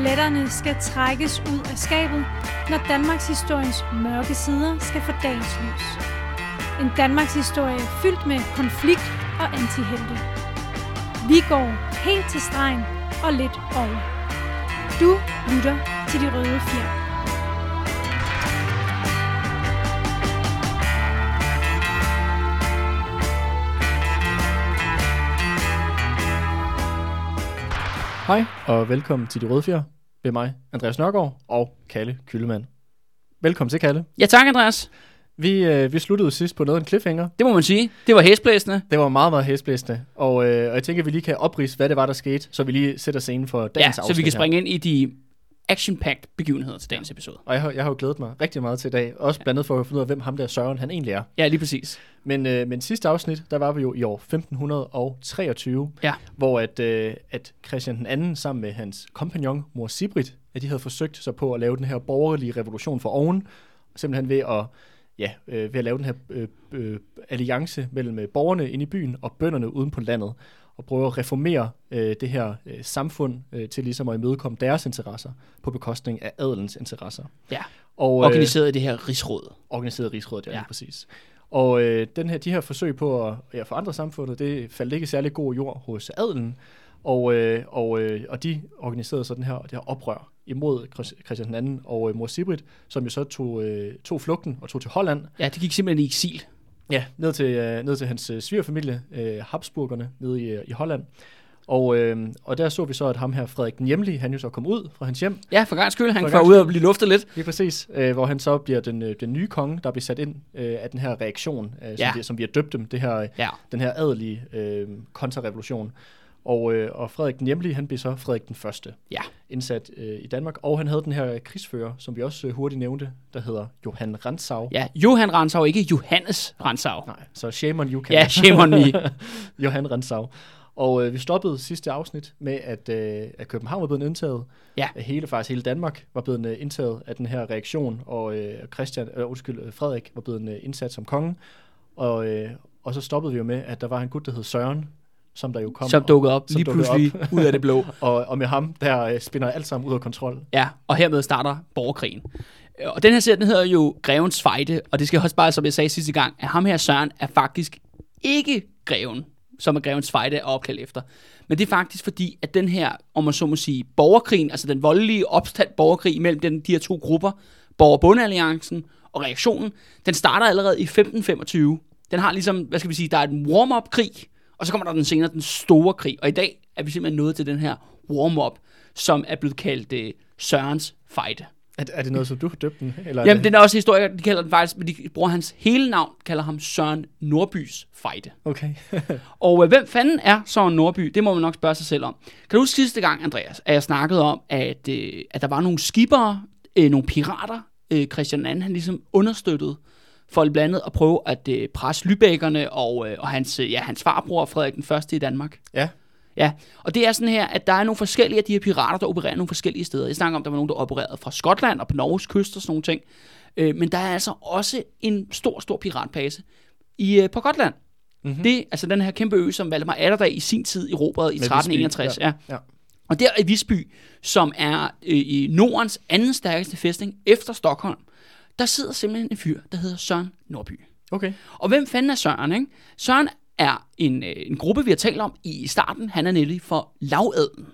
Skeletterne skal trækkes ud af skabet, når Danmarks historiens mørke sider skal få dagens lys. En Danmarks historie fyldt med konflikt og antihelte. Vi går helt til stregen og lidt over. Du lytter til De Røde Fjer. Hej og velkommen til De Røde Fjer ved mig, Andreas Nørgaard og Kalle Kyllemand. Velkommen til, Kalle. Ja, tak Andreas. Vi, øh, vi sluttede sidst på noget af en cliffhanger. Det må man sige. Det var hæsblæsende. Det var meget, meget hæsblæsende. Og, øh, og jeg tænker, at vi lige kan oprise, hvad det var, der skete, så vi lige sætter scenen for Ja, dagens så afsnit vi kan her. springe ind i de action-packed begivenheder til dagens episode. Og jeg har, jeg har jo glædet mig rigtig meget til i dag. Også blandt andet for at finde ud af, hvem ham der Søren han egentlig er. Ja, lige præcis. Men, øh, men sidste afsnit, der var vi jo i år 1523, Ja. hvor at, øh, at Christian den anden sammen med hans kompagnon, mor Sibrit, at de havde forsøgt sig på at lave den her borgerlige revolution for oven, simpelthen ved at, ja, øh, ved at lave den her øh, øh, alliance mellem øh, borgerne inde i byen og bønderne uden på landet, og prøve at reformere øh, det her øh, samfund øh, til ligesom at imødekomme deres interesser på bekostning af adelens interesser. Ja. Og, Organiseret i det her rigsråd. organiseret rigsrådet, ja, Ja. præcis. Og øh, den her, de her forsøg på at ja, forandre samfundet, det faldt ikke særlig god jord hos adelen, og, øh, og, øh, og de organiserede så den her, det her oprør imod Chris- Christian II og øh, mor Sibrit, som jo så tog, øh, tog flugten og tog til Holland, Ja, det gik simpelthen i eksil. Ja, ned til, øh, ned til hans øh, svigerfamilie, øh, Habsburgerne, nede i, øh, i Holland. Og, øh, og der så vi så, at ham her, Frederik den Hjemlige, han jo så kom ud fra hans hjem, Ja, for gang skyld. Han For gangs ud og blive luftet lidt. Lige præcis, øh, hvor han så bliver den, øh, den nye konge, der bliver sat ind øh, af den her reaktion, øh, som, Ja. vi, som vi har døbt dem, det her, Ja. den her adelige øh, kontrarevolution. Og, øh, og Frederik den Hjemlige, han blev så Frederik den Første Ja. indsat øh, i Danmark. Og han havde den her krigsfører, som vi også øh, hurtigt nævnte, der hedder Johan Rantzau. Ja, Johan Ransau, ikke Johannes Ransau. Nej, så shame on you, Ja, shame on me. Johan Rantzau. Og øh, vi stoppede sidste afsnit med, at, øh, at København var blevet indtaget. Ja. At hele, faktisk hele Danmark var blevet øh, indtaget af den her reaktion, og øh, Christian, øh, undskyld, øh, Frederik var blevet øh, indsat som konge. Og, øh, og så stoppede vi jo med, at der var en gut, der hed Søren, som der jo kom. Som dukkede op som lige pludselig ud af det blå. Og, og med ham, der øh, spinder alt sammen ud af kontrol. Ja, og hermed starter borgerkrigen. Og den her serie, den hedder jo Grevens Fejde, og det skal også bare, som jeg sagde sidste gang, at ham her Søren er faktisk ikke greven, som er Grevens Fejde er opkaldt efter. Men det er faktisk fordi, at den her, om man så må sige, borgerkrigen, altså den voldelige opstand borgerkrig mellem den, de her to grupper, Borgerbundealliancen og reaktionen, den starter allerede i 1525. Den har ligesom, hvad skal vi sige, der er en warm-up krig, og så kommer der den senere, den store krig. Og i dag er vi simpelthen nået til den her warm-up, som er blevet kaldt øh, Sørens Fejde. Er, er det noget, som du har døbt den? Eller er Jamen, det, den er også historiker, de kalder den faktisk, men de bruger hans hele navn, kalder ham Søren Nordbys Fejde. Okay. Og øh, hvem fanden er Søren Nordby? Det må man nok spørge sig selv om. Kan du huske sidste gang, Andreas, at jeg snakkede om, at, øh, at der var nogle skibere, øh, nogle pirater, øh, Christian II, han ligesom understøttede for blandt andet at prøve at øh, presse Lybækkerne og, øh, og hans, øh, ja, hans farbror, Frederik den Første i Danmark. ja. Ja, og det er sådan her, at der er nogle forskellige af de her pirater, der opererer nogle forskellige steder. Jeg snakker om, der var nogen, der opererede fra Skotland og på Norges kyst og sådan nogle ting. Øh, men der er altså også en stor, stor piratbase i, øh, på Gotland. Mhm. Mm-hmm. Det altså den her kæmpe ø, som Valdemar Atterdag i sin tid erobrede i Med 1361. Visby, Ja. ja. Og der i Visby, som er øh, i Nordens anden stærkeste fæstning efter Stockholm, der sidder simpelthen en fyr, der hedder Søren Nordby. Okay. Og hvem fanden er Søren, ikke? Søren er en, øh, en gruppe, vi har talt om i starten. Han er nemlig for lavadlen.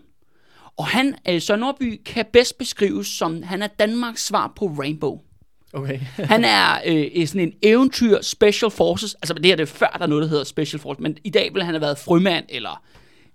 Og han, øh, Søren Nordby, kan bedst beskrives som, han er Danmarks svar på Rainbow. Okay. Han er øh, sådan en eventyr special forces. Altså det her det er før, der er noget, der hedder special forces. Men i dag ville han have været frømand eller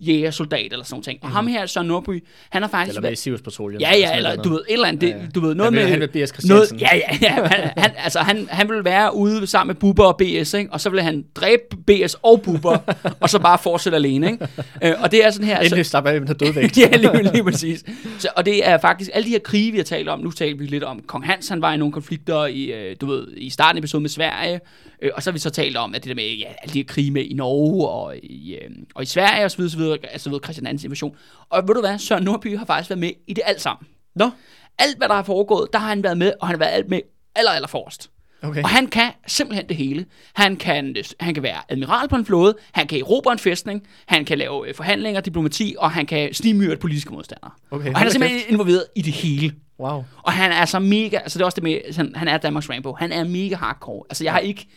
jægersoldat eller sådan noget. ting. Og ham her, Søren Nordby, han har faktisk Eller med i Sirius-patruljen. Ja, ja, eller du ved, et eller andet, det, Ja, ja. du ved, noget Han vil- med... han vil B.S. noget, ja, ja, ja, han, han, altså han, han vil være ude sammen med Bubber og BS, ikke? og så vil han dræbe BS og Bubber, og så bare fortsætte alene, ikke? Øh, og det er sådan her... Endelig slapper af med den dødvægt. ja, lige, lige præcis. Så, og det er faktisk alle de her krige, vi har talt om. Nu taler vi lidt om Kong Hans, han var i nogle konflikter i, øh, du ved, i starten af episoden med Sverige. Øh, og så har vi så talt om, at det der med ja, alle de her krige med i Norge og i, øh, og i Sverige og så videre, så videre, altså ved Christian Andens invasion. Og ved du hvad, Søren Nordby har faktisk været med i det alt sammen. Nå, Alt, hvad der har foregået, der har han været med, og han har været alt med aller, aller forrest. Okay. Og han kan simpelthen det hele. Han kan, han kan være admiral på en flåde, han kan erobre en fæstning, han kan lave øh, forhandlinger, diplomati, og han kan snimyrde politiske modstandere. Okay, og han er simpelthen kæft. involveret i det hele. Wow. Og han er så mega, altså det er også det med, han, han er Danmarks Rambo, han er mega hardcore. Altså jeg har ikke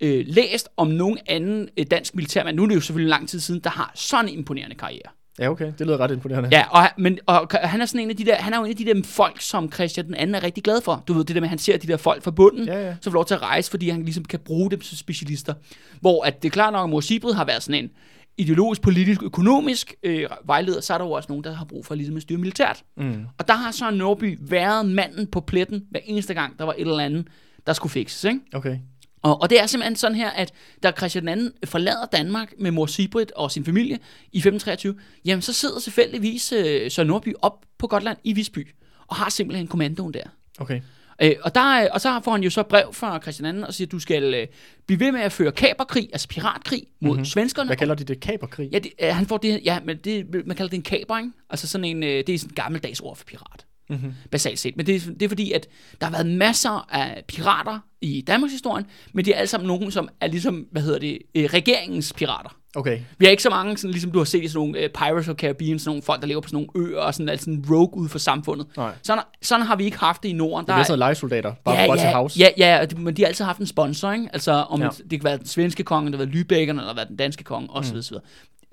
øh, læst om nogen anden øh, dansk militærmand, nu er det jo selvfølgelig lang tid siden, der har sådan en imponerende karriere. Ja, okay. Det lyder ret imponerende. Ja, og, men, og han er sådan en af de der, han er jo en af de der folk, som Christian den anden er rigtig glad for. Du ved, det der med, at han ser de der folk fra bunden, Ja, ja. som får lov til at rejse, fordi han ligesom kan bruge dem som specialister. Hvor at det er klart nok, at Mor Sibrid har været sådan en ideologisk, politisk, økonomisk øh, vejleder, så er der jo også nogen, der har brug for ligesom at styre militært. Mm. Og der har Søren Norby været manden på pletten hver eneste gang, der var et eller andet, der skulle fikses. Ikke? Okay. Og, og det er simpelthen sådan her, at da Christian II forlader Danmark med mor Sibrit og sin familie i 1523, jamen så sidder selvfølgelig øh, Søren Nordby op på Gotland i Visby, og har simpelthen kommandoen der. Okay. Øh, og, der, øh, og så får han jo så brev fra Christian II og siger, at du skal øh, blive ved med at føre kaperkrig, altså piratkrig mod Mhm. mm-hmm. svenskerne. Hvad kalder de det? Kaperkrig? Ja, det, øh, han får det, ja, men det, man kalder det en kaper, ikke? Altså sådan en, øh, det er sådan en gammeldags ord for pirat Mm-hmm. basalt set. Men det, er- det er fordi, at der har været masser af pirater i Danmarks historie, men de er alle sammen nogen, som er ligesom, hvad hedder det, øh, regeringens pirater. Okay. Vi har ikke så mange, sådan, ligesom du har set i sådan nogle uh, Pirates of Caribbean, sådan nogle folk, der lever på sådan nogle øer og sådan, altså sådan rogue ud for samfundet. Nej. Sådan, sådan har vi ikke haft det i Norden. Det er sådan legesoldater. Bare ja, ja, ja, house. ja, ja, men de har altid haft en sponsor, ikke? Altså, om Ja. ja. det kan være den svenske konge, det kan være Lübeckerne, eller være den danske konge, osv. Mm.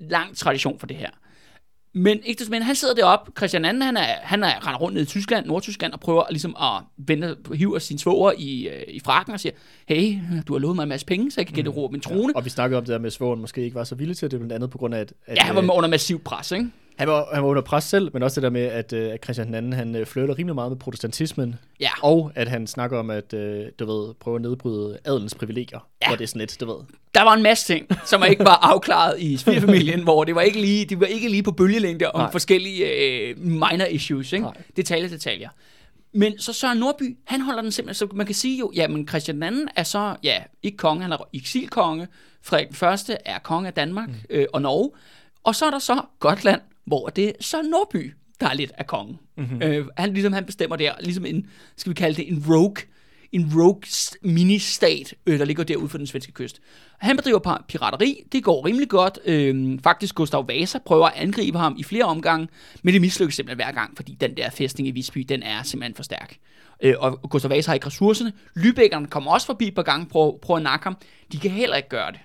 Lang tradition for det her. Men ikke mindre, han sidder deroppe, Christian II, han er, han er render rundt ned i Tyskland, Nordtyskland, og prøver ligesom at vende, hiver sin svoger i, øh, i frakken og siger, hey, du har lovet mig en masse penge, så jeg kan Mm. generere min trone. Og vi snakkede om det der med, at svogeren måske ikke var så villig til det, blandt andet på grund af, at, at Ja, han var øh, under massiv pres, ikke? Han, var, han var under pres selv, men også det der med, at, øh, at Christian II, han øh, flirter rimelig meget med protestantismen, Ja. og at han snakker om, at øh, du ved, prøve at nedbryde adelens privilegier, Ja. hvor det er sådan lidt, du ved. Der var en masse ting, som ikke var afklaret i svigerfamilien, hvor det var ikke lige, de var ikke lige på bølgelængde om Nej. Forskellige øh, minor issues, ikke? Nej. Detaljer, detaljer. Men så Søren Nordby, han holder den simpelthen, så man kan sige jo, ja, men Christian II er så, ja, ikke konge, han er eksilkonge, Frederik første er konge af Danmark mm. øh, og Norge, og så er der så Gotland, hvor det er Søren Nordby, der er lidt af kongen. Mm-hmm. Øh, han, ligesom, han bestemmer der, ligesom en, skal vi kalde det en rogue, en rogue mini-stat, øh, der ligger derude for den svenske kyst. Han bedriver par pirateri, det går rimelig godt. Øh, faktisk Gustav Vasa prøver at angribe ham i flere omgange, men det mislykkes simpelthen hver gang, fordi den der fæstning i Visby, den er simpelthen for stærk. Øh, og Gustav Vasa har ikke ressourcerne. Lübeckerne kommer også forbi et par gange, prøver, prøver at nakke ham. De kan heller ikke gøre det.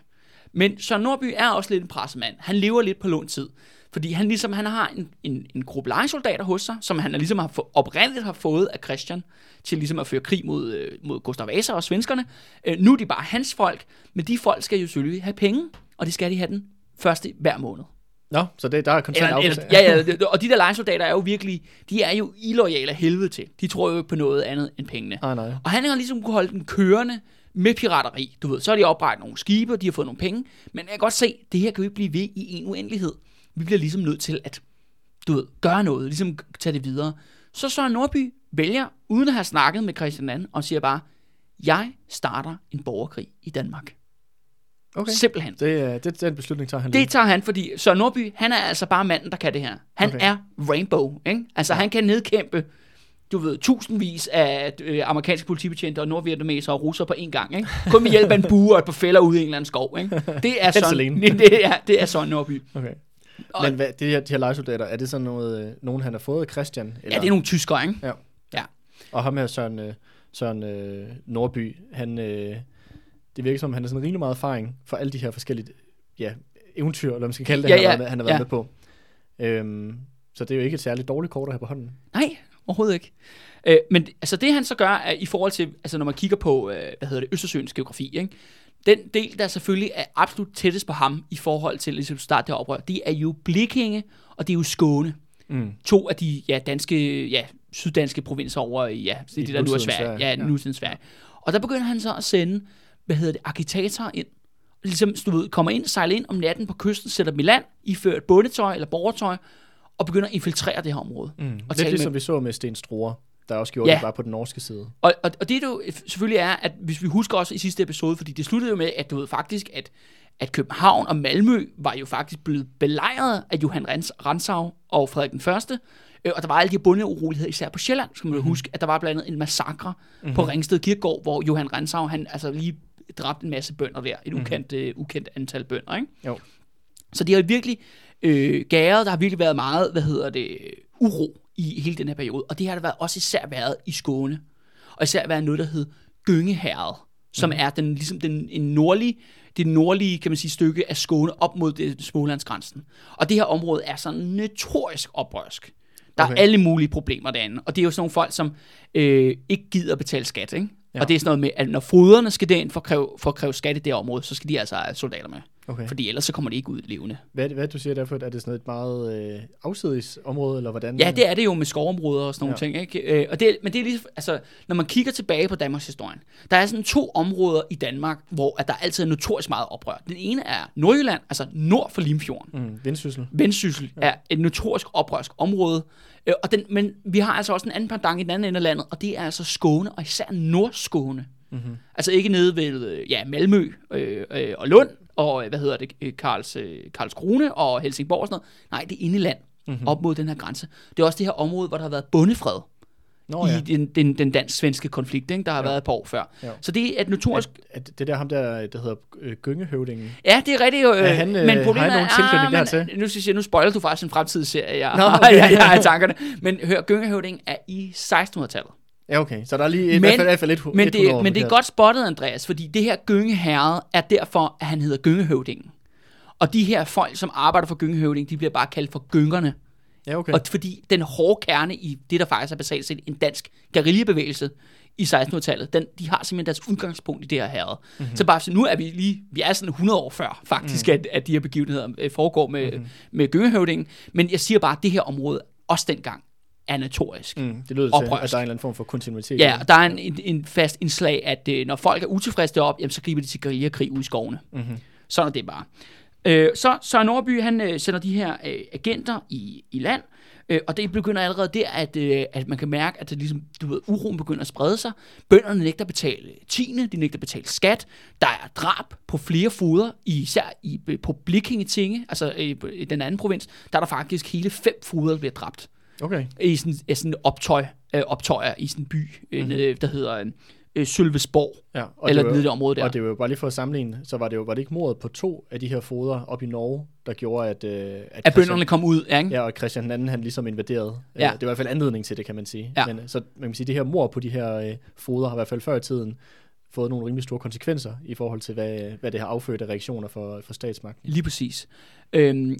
Men Søren Nordby er også lidt en pressemand. Han lever lidt på lånt tid. Fordi han ligesom han har en, en, en gruppe lejesoldater hos sig, som han ligesom har få, oprindeligt har fået af Christian til ligesom at føre krig mod, øh, mod Gustav Vasa og svenskerne. Øh, nu er de bare hans folk, men de folk skal jo selvfølgelig have penge, og det skal de have den første hver måned. Nå, så det, der er konstant Eller, eller, ja, ja, og de der lejesoldater er jo virkelig, de er jo illoyale af helvede til. De tror jo ikke på noget andet end pengene. Nej, nej. Og han har ligesom kunne holde den kørende med pirateri. Du ved, så har de oprettet nogle skibe, og de har fået nogle penge. Men jeg kan godt se, det her kan jo ikke blive ved i en uendelighed. Vi bliver ligesom nødt til at, du ved, gøre noget, ligesom tage det videre. Så Søren Nordby vælger, uden at have snakket med Christian II, og siger bare, jeg starter en borgerkrig i Danmark. Okay. Simpelthen. Det, er- det, den beslutning tager han lige. Det tager han, fordi Søren Nordby, han er altså bare manden, der kan det her. Han Okay. er Rainbow, ikke? Altså, han kan nedkæmpe, du ved, tusindvis af øh, amerikanske politibetjente og nordvietnamesere og russer på én gang, ikke? Kun med hjælp af en bue og et par fælder ude i en eller anden skov, ikke? Det er alene. det er, det er Søren Nordby. Okay. Og- Men hvad, det her, de her lejesoldater, er det sådan noget, øh, nogen han har fået Christian? Eller? Ja, det er nogle tyskere, ikke? Ja. Ja. Og ham her, Søren, øh, Søren øh, Nordby, han, øh, det virker som, han har sådan rimelig meget erfaring for alle de her forskellige ja, eventyr, eller hvad man skal kalde det, Ja, han, har ja, været med, han har været ja. med på. Øhm, så det er jo ikke et særligt dårligt kort at have på hånden. Nej, overhovedet ikke. Øh, men altså det han så gør, er i forhold til, altså når man kigger på, øh, hvad hedder det, Østersøens geografi, ikke? Den del, der selvfølgelig er absolut tættest på ham i forhold til ligesom start det oprør, det er jo Blikinge, og det er jo Skåne. Mm. To af de ja, danske, ja, syddanske provinser over i, ja, det, I det der nu er Sverige. Sverige, Ja, ja. nutidens Sverige. Og der begynder han så at sende, hvad hedder det, agitatorer ind. Ligesom, du ved, kommer ind, sejler ind om natten på kysten, sætter dem i land, ifører et bundetøj eller borgertøj, og begynder at infiltrere det her område. Mm. Og Lidt ligesom med, vi så med Sten Struer, der også gjorde Ja. det bare på den norske side. og, og, og det er jo selvfølgelig er, at hvis vi husker også i sidste episode, fordi det sluttede jo med, at du ved faktisk, at, at København og Malmø var jo faktisk blevet belejret af Johan Rens- Ransau og Frederik den Første. Øh, og der var alle de bundeuroligheder, især på Sjælland, skal man mm-hmm. huske, at der var blandt andet en massakre mm-hmm. på Ringsted Kirkegård, hvor Johan Ransau, han altså lige dræbte en masse bønder der, et ukendt, øh, ukendt antal bønder, ikke? Jo. Så det har virkelig øh, gæret, der har virkelig været meget, hvad hedder det, uro i hele den her periode. Og det har der været, også især været i Skåne. Og især været noget, der hed Gyngeherred, som mm. er den, ligesom den, en nordlig, det nordlige, kan man sige, stykke af Skåne op mod det, Smålandsgrænsen. Og det her område er sådan notorisk oprørsk. Der okay. er alle mulige problemer derinde. Og det er jo sådan nogle folk, som øh, ikke gider betale skat, ikke? Ja. Og det er sådan noget med, at når foderne skal derind for at kræve, for at kræve skat i det område, så skal de altså have soldater med. Okay. Fordi ellers så kommer de ikke ud levende. Hvad, det- hvad det, du siger derfor? Er det sådan et meget øh, afsides område, eller hvordan? Ja, det er det jo med skovområder og sådan nogle Ja. ting. Ikke? Øh, og det, men det er lige, altså, når man kigger tilbage på Danmarks historie, der er sådan to områder i Danmark, hvor at der altid er notorisk meget oprør. Den ene er Nordjylland, altså nord for Limfjorden. Mm, vindsyssel. Vendsyssel ja. er et notorisk oprørsk område. Øh, og den, men vi har altså også en anden pendant i den anden ende af landet, og det er altså Skåne, og især Nordskåne. Mm-hmm. Altså ikke nede ved øh, ja, Malmø øh, øh, og Lund, og øh, hvad hedder det, øh, Karls, øh, Karlskrone og Helsingborg og sådan noget. Nej, det er inde i land, mm-hmm. op mod den her grænse. Det er også det her område, hvor der har været bondefred Nå ja. i den, den, den dansk-svenske konflikt, ikke, der har ja. været et par år før. Ja. Så det er et notorisk... Er, er det der ham der, der hedder øh, Gyngehøvdingen? Ja, det er rigtigt jo. Øh, Er han, øh, men har problemet han nogen er, ah, men, nu, siger, jeg, nu spoiler du faktisk en fremtidig serie, jeg, Nå, okay. jeg, jeg har i tankerne. Men hør, Gyngehøvding er i 1600-tallet. Ja, okay. Så der er lige i Men- hvert fald, i hvert fald lidt, Men det, år men det er godt spottet, Andreas, fordi det her Gyngeherred er derfor, at han hedder Gyngehøvdingen. Og de her folk, som arbejder for Gyngehøvding, de bliver bare kaldt for gyngerne. Ja, okay. Og fordi den hårde kerne i det, der faktisk er basalt set en dansk guerillabevægelse i 1600-tallet, den, de har simpelthen deres udgangspunkt i det her herred. Mhm. Mm-hmm. Så bare så nu er vi lige, vi er sådan 100 år før faktisk, mm. at, at de her begivenheder øh, foregår med, mm-hmm. med Gyngehøvdingen. Men jeg siger bare, at det her område, også dengang, notorisk. Mm. Det lyder til, at der er Oprørsk. en eller anden form for kontinuitet. Ja, og der er en, en, en fast indslag, at øh, når folk er utilfredse deroppe, jamen, så griber de til guerillakrig ude i skovene. Mm-hmm. Sådan er det bare. Øh, så Søren Nordby, han øh, sender de her øh, agenter i, i land, øh, og det begynder allerede der, at, øh, at man kan mærke, at det ligesom, du ved, uroen begynder at sprede sig. Bønderne nægter at betale tiende, de nægter at betale skat. Der er drab på flere foder, især i, på Blikkingetinge, altså øh, i den anden provins, der er der faktisk hele fem foder, der bliver dræbt Okay. i sådan, i sådan optøj, øh, optøjer i sådan en by, mm-hmm. øh, der hedder øh, Sølvesborg, Ja, og eller det var, det område der. Og det var jo bare lige for at sammenligne, så var det jo var det ikke mordet på to af de her foder op i Norge, der gjorde, at, øh, at, at bønderne kom ud, ja, ikke? Ja, og Christian II, han ligesom invaderede. Ja. Ja. Det var i hvert fald anledning til det, kan man sige. Ja. Men, øh, så man kan sige, at det her mor på de her øh, foder har i hvert fald før i tiden fået nogle rimelig store konsekvenser i forhold til, hvad, hvad det har affødt af reaktioner for, for statsmagten. Lige præcis. Øhm,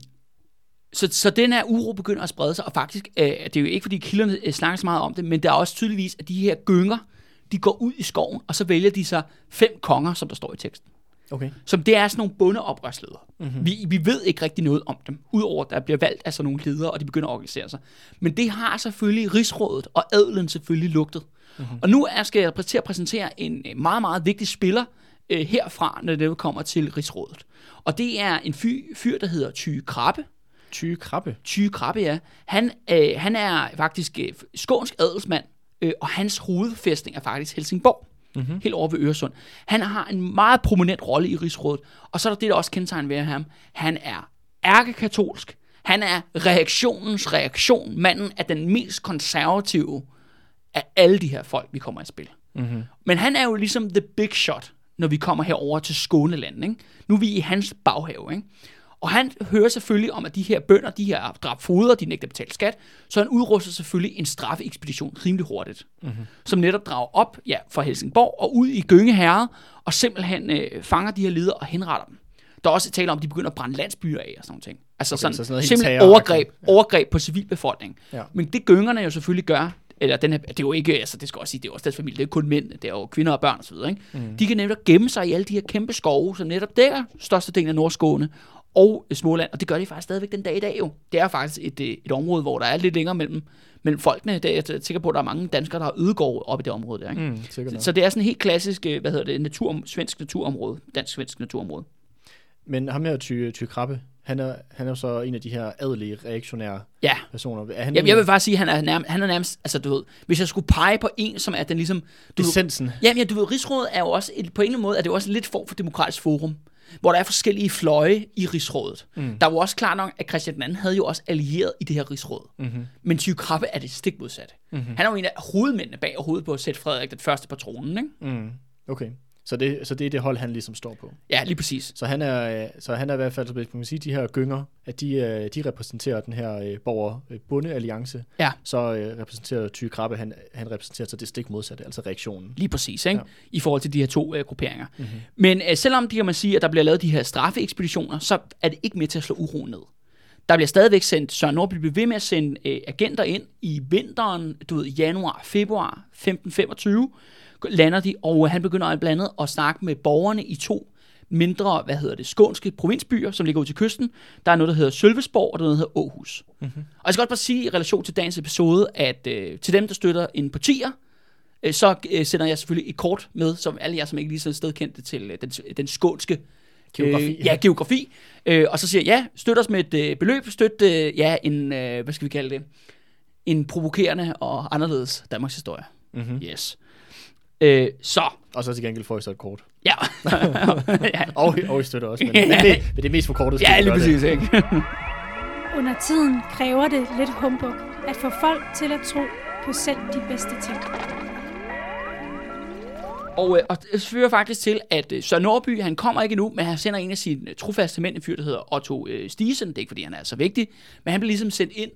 så, så den her uro begynder at sprede sig, og faktisk, øh, det er jo ikke fordi kilderne øh, snakker så meget om det, men der er også tydeligvis, at de her gynger, de går ud i skoven, og så vælger de sig fem konger, som der står i teksten. Okay. Som det er sådan nogle bondeoprørsledere. Mhm. Mm-hmm. Vi, vi ved ikke rigtig noget om dem, udover at der bliver valgt af sådan nogle ledere, og de begynder at organisere sig. Men det har selvfølgelig rigsrådet og adelen selvfølgelig lugtet. Mhm. Mm-hmm. Og nu er, skal jeg til at præsentere en øh, meget, meget vigtig spiller øh, herfra, når det kommer til rigsrådet. Og det er en fyr, fyr der hedder Tyge Krabbe. Tyge krabbe. Tyge Krabbe, ja. Han, øh, han er faktisk øh, skånsk adelsmand, øh, og hans hovedfæstning er faktisk Helsingborg. Mm-hmm. Helt over ved Øresund. Han har en meget prominent rolle i rigsrådet, og så er der det, der også kendetegn ved ham. Han er ærkekatolsk. Han er reaktionens reaktion. Manden er den mest konservative af alle de her folk, vi kommer i spil. Mm-hmm. Men han er jo ligesom the big shot, når vi kommer herover til Skåneland. Ikke? Nu er vi i hans baghave. Ikke? Og han hører selvfølgelig om, at de her bønder, de her drab foder, de nægter at betale skat, så han udruster selvfølgelig en straffeekspedition rimelig hurtigt, mm-hmm. som netop drager op ja, fra Helsingborg og ud i Gønge Herred, og simpelthen øh, fanger de her ledere og henretter dem. Der er også tale om, at de begynder at brænde landsbyer af og sådan nogle ting. Altså okay, sådan, så sådan noget simpelthen overgreb, overgreb på civilbefolkningen. Ja. Men det gyngerne jo selvfølgelig gør, eller den her, det er jo ikke, altså det skal også sige, det er også deres familie, det er kun mænd, det er jo kvinder og børn osv., ikke? Mm. De kan netop gemme sig i alle de her kæmpe skove, som netop dækker størstedelen af Nordskåne og Småland, og det gør de faktisk stadigvæk den dag i dag jo. Det er faktisk et, øh, et område, hvor der er lidt længere mellem, mellem folkene. Det er jeg sikker på, at der er mange danskere, der har ødegård op i det område der, ikke? Mm, Så, så det er sådan et helt klassisk, øh, hvad hedder det, natur, svensk naturområde, dansk-svensk naturområde. Men ham her, Tyge, tyge krabbe, han er, han er så en af de her adelige, reaktionære Ja, personer. Er han jeg, jeg vil faktisk sige, at han er, nærmest, han er nærmest, altså du ved, hvis jeg skulle pege på en, som er den ligesom, du essensen? Jamen, ja, du ved, Rigsrådet er jo også, et, på en eller anden måde, er det jo også lidt form for demokratisk forum. Hvor der er forskellige fløje i rigsrådet. Mm. Der var også klart nok, at Christian II havde jo også allieret i det her rigsråd. Mm-hmm. Men Tyge Krabbe er det stik modsatte. Mm-hmm. Han er jo en af hovedmændene bag hovedet på at sætte Frederik den første på tronen. Ikke? Mm. Okay. Så det, så det er det hold, han ligesom står på. Ja, lige præcis. Så han er, øh, så han er i hvert fald, så man kan sige, de her gynger, at de, øh, de repræsenterer den her øh, borger-bunde-alliance. Ja. Så repræsenterer Tyge Krabbe, han, han repræsenterer så det stik modsatte, altså reaktionen. Lige præcis, ikke? Ja. i forhold til de her to øh, grupperinger. Mm-hmm. Men øh, selvom de kan man sige, at der bliver lavet de her straffeekspeditioner, så er det ikke med til at slå uro ned. Der bliver stadigvæk sendt, Søren Nordby bliver ved med at sende øh, agenter ind i vinteren, du ved, januar, februar 1525, lander de, og han begynder blandt andet at snakke med borgerne i to mindre, hvad hedder det, skånske provinsbyer, som ligger ud til kysten. Der er noget, der hedder Sølvesborg, og der er noget, der hedder Aarhus. Mm-hmm. Og jeg skal godt bare sige i relation til dagens episode, at øh, til dem, der støtter en partier, øh, så øh, sender jeg selvfølgelig et kort med, som alle jer, som ikke lige så sted kendte til øh, den, den skånske Geografi. Øh, ja, geografi. Øh, og så siger jeg, ja, støt os med et øh, beløb, støt, øh, ja, en, øh, hvad skal vi kalde det, en provokerende og anderledes Danmarks historie. Mm-hmm. Yes. Øh, så. Og så til gengæld får I så et kort. Ja. ja. og, og I støtter også, men, men, det, men det er mest for kortet. Ja, lige præcis, ikke? Under tiden kræver det lidt humbug at få folk til at tro på selv de bedste ting. Og, øh, og det fører faktisk til, at øh, Søren Nordby, han kommer ikke nu, men han sender en af sine trofaste mænd, en fyr, der hedder Otto øh, Stisen. Det er ikke, fordi han er så vigtig, men han bliver ligesom sendt ind,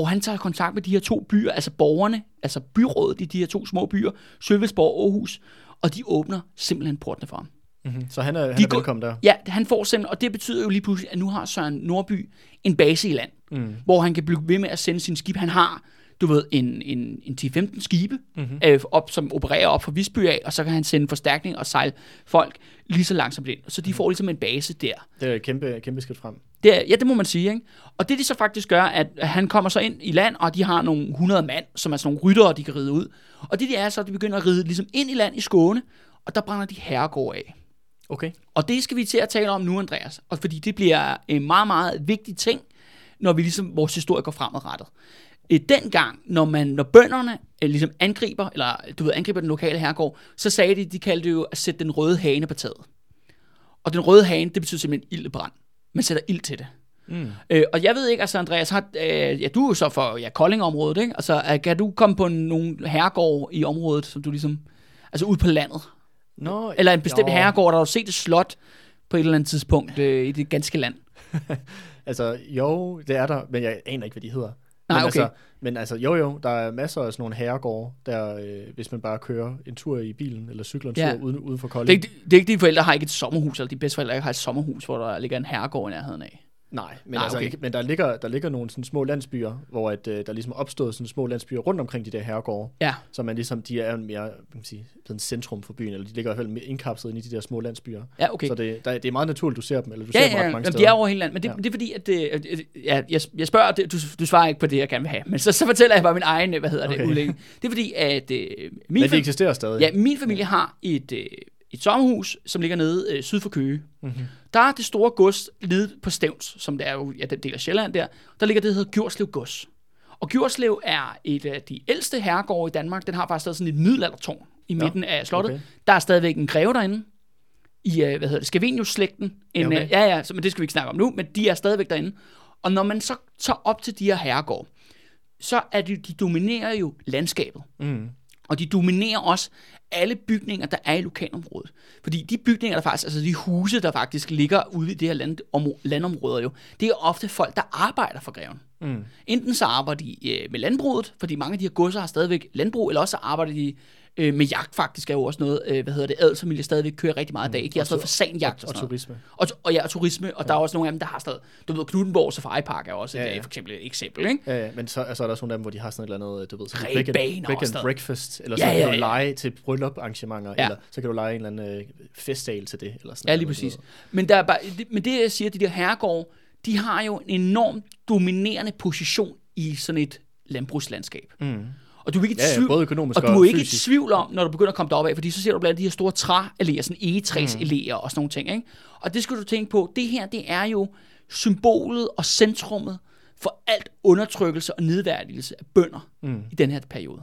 og han tager kontakt med de her to byer, altså borgerne, altså byrådet i de her to små byer, Sølvesborg og Aarhus, og de åbner simpelthen portene for ham. Mm-hmm. Så han er, han De er velkommen der. Ja, han får simpelthen, og det betyder jo lige pludselig, at nu har Søren Nordby en base i land, mm. hvor han kan blive ved med at sende sin skib. Han har, du ved, en, en, en 10-15 skibe, mm-hmm. øh, op, som opererer op fra Visby af, og så kan han sende forstærkning og sejle folk lige så langsomt ind. Så de får ligesom en base der. Det er et kæmpe, kæmpe skridt frem. Det er, ja, det må man sige. Ikke? Og det de så faktisk gør, at han kommer så ind i land, og de har nogle 100 mand, som er sådan nogle ryttere, de kan ride ud. Og det de er så, at de begynder at ride ligesom ind i land i Skåne, og der brænder de herregård af. Okay. Og det skal vi til at tale om nu, Andreas. Og fordi det bliver en meget, meget vigtig ting, når vi ligesom, vores historie går fremadrettet. Øh, Dengang, når, man, når bønderne øh, ligesom angriber, eller du ved, angriber den lokale herregård, så sagde de, de kaldte det jo at sætte den røde hane på taget. Og den røde hane, det betyder simpelthen ildebrand. Man sætter ild til det. Mm. Øh, og jeg ved ikke, altså Andreas, har, øh, ja, du er jo så for ja, Kolding-området, ikke? Altså, øh, kan du komme på nogle herregård i området, som du ligesom, altså ude på landet? Nå, Eller en bestemt jo. herregård, der har du set et slot på et eller andet tidspunkt øh, i det ganske land? Altså, jo, det er der, men jeg aner ikke, hvad de hedder. Nej, men okay. Altså, men altså, jo jo, der er masser af sådan nogle herregårde, der, øh, hvis man bare kører en tur i bilen, eller cykler en tur Ja. uden, uden for Det er, Kolding. ikke, det er ikke, dine forældre har ikke et sommerhus, eller de bedsteforældre ikke har et sommerhus, hvor der ligger en herregård i nærheden af. Nej, men, Nej, altså, okay. men der, ligger, der ligger nogle sådan små landsbyer, hvor at, øh, der ligesom er opstået sådan små landsbyer rundt omkring de der herregårde, Ja, så man ligesom, de er mere, kan man sige, blevet en centrum for byen, eller de ligger i hvert fald mere indkapslet inde i de der små landsbyer. ja okay. Så det, der, det er meget naturligt, du ser dem, eller du Ja, ser dem ja, ret ja, mange jamen, steder. de er over hele landet, men det, Ja. ja. det er fordi, at det, øh, ja, jeg, jeg spørger, det, du, du svarer ikke på det, jeg gerne vil have, men så, så fortæller jeg bare min egen, øh, hvad hedder okay. det, udlægning. Det er fordi, at øh, min, men de fam- eksisterer stadig. ja, min familie har et, øh, et sommerhus, som ligger nede øh, syd for Køge. Mhm. Mm-hmm. Der er det store gods nede på Stævns, som det er jo ja, den del af Sjælland der. Der ligger det, der hedder Gjurslev Gods. Og Gjurslev er et af de ældste herregårde i Danmark. Den har faktisk stadig sådan et middelaldertårn i midten af slottet. okay. Der er stadigvæk en greve derinde. I, øh, hvad hedder det, Scavenius-slægten. En, Ja, ja, okay. okay. ja, ja, så, men det skal vi ikke snakke om nu, men de er stadigvæk derinde. Og når man så tager op til de her herregårde, så er de, de dominerer jo landskabet. Mm. Og de dominerer også alle bygninger, der er i lokalområdet. Fordi de bygninger, der faktisk, altså de huse, der faktisk ligger ude i det her land, om, landområder jo, det er ofte folk, der arbejder for greven. Mm. Enten så arbejder de øh, med landbruget, fordi mange af de her godser har stadigvæk landbrug, eller også så arbejder de øh, med jagt faktisk, er jo også noget, øh, hvad hedder det, adelsfamilie stadigvæk kører rigtig meget i dag. De har Og sådan noget fasanjagt og, Og noget. turisme. Og, og ja, og turisme, og ja. der er også nogle af dem, der har stadig, du ved, Knuttenborg Safari Park er også Ja, et, ja. øh, for eksempel et eksempel, ikke? Ja, ja, men så, så er der også nogle af dem, hvor de har sådan et eller andet, du ved, sådan break and, break and breakfast, eller Ja, så kan ja, du ja. lege til bryllupsarrangementer, Ja. eller så kan du lege en eller anden øh, festdag til det, eller sådan Ja, noget, lige du præcis. Men, der er bare, det, men det, jeg siger, de der herregårde, de har jo en enormt dominerende position i sådan et landbrugslandskab. Mm. Og du er ikke i Ja, ja, tvivl, både økonomisk og du og er ikke i fysisk. tvivl om, når du begynder at komme derop af, fordi så ser du blandt de her store træalléer, sådan egetræsalléer og sådan nogle ting. Ikke? Og det skal du tænke på, det her, det er jo symbolet og centrummet for alt undertrykkelse og nedværdigelse af bønder mm. i den her periode.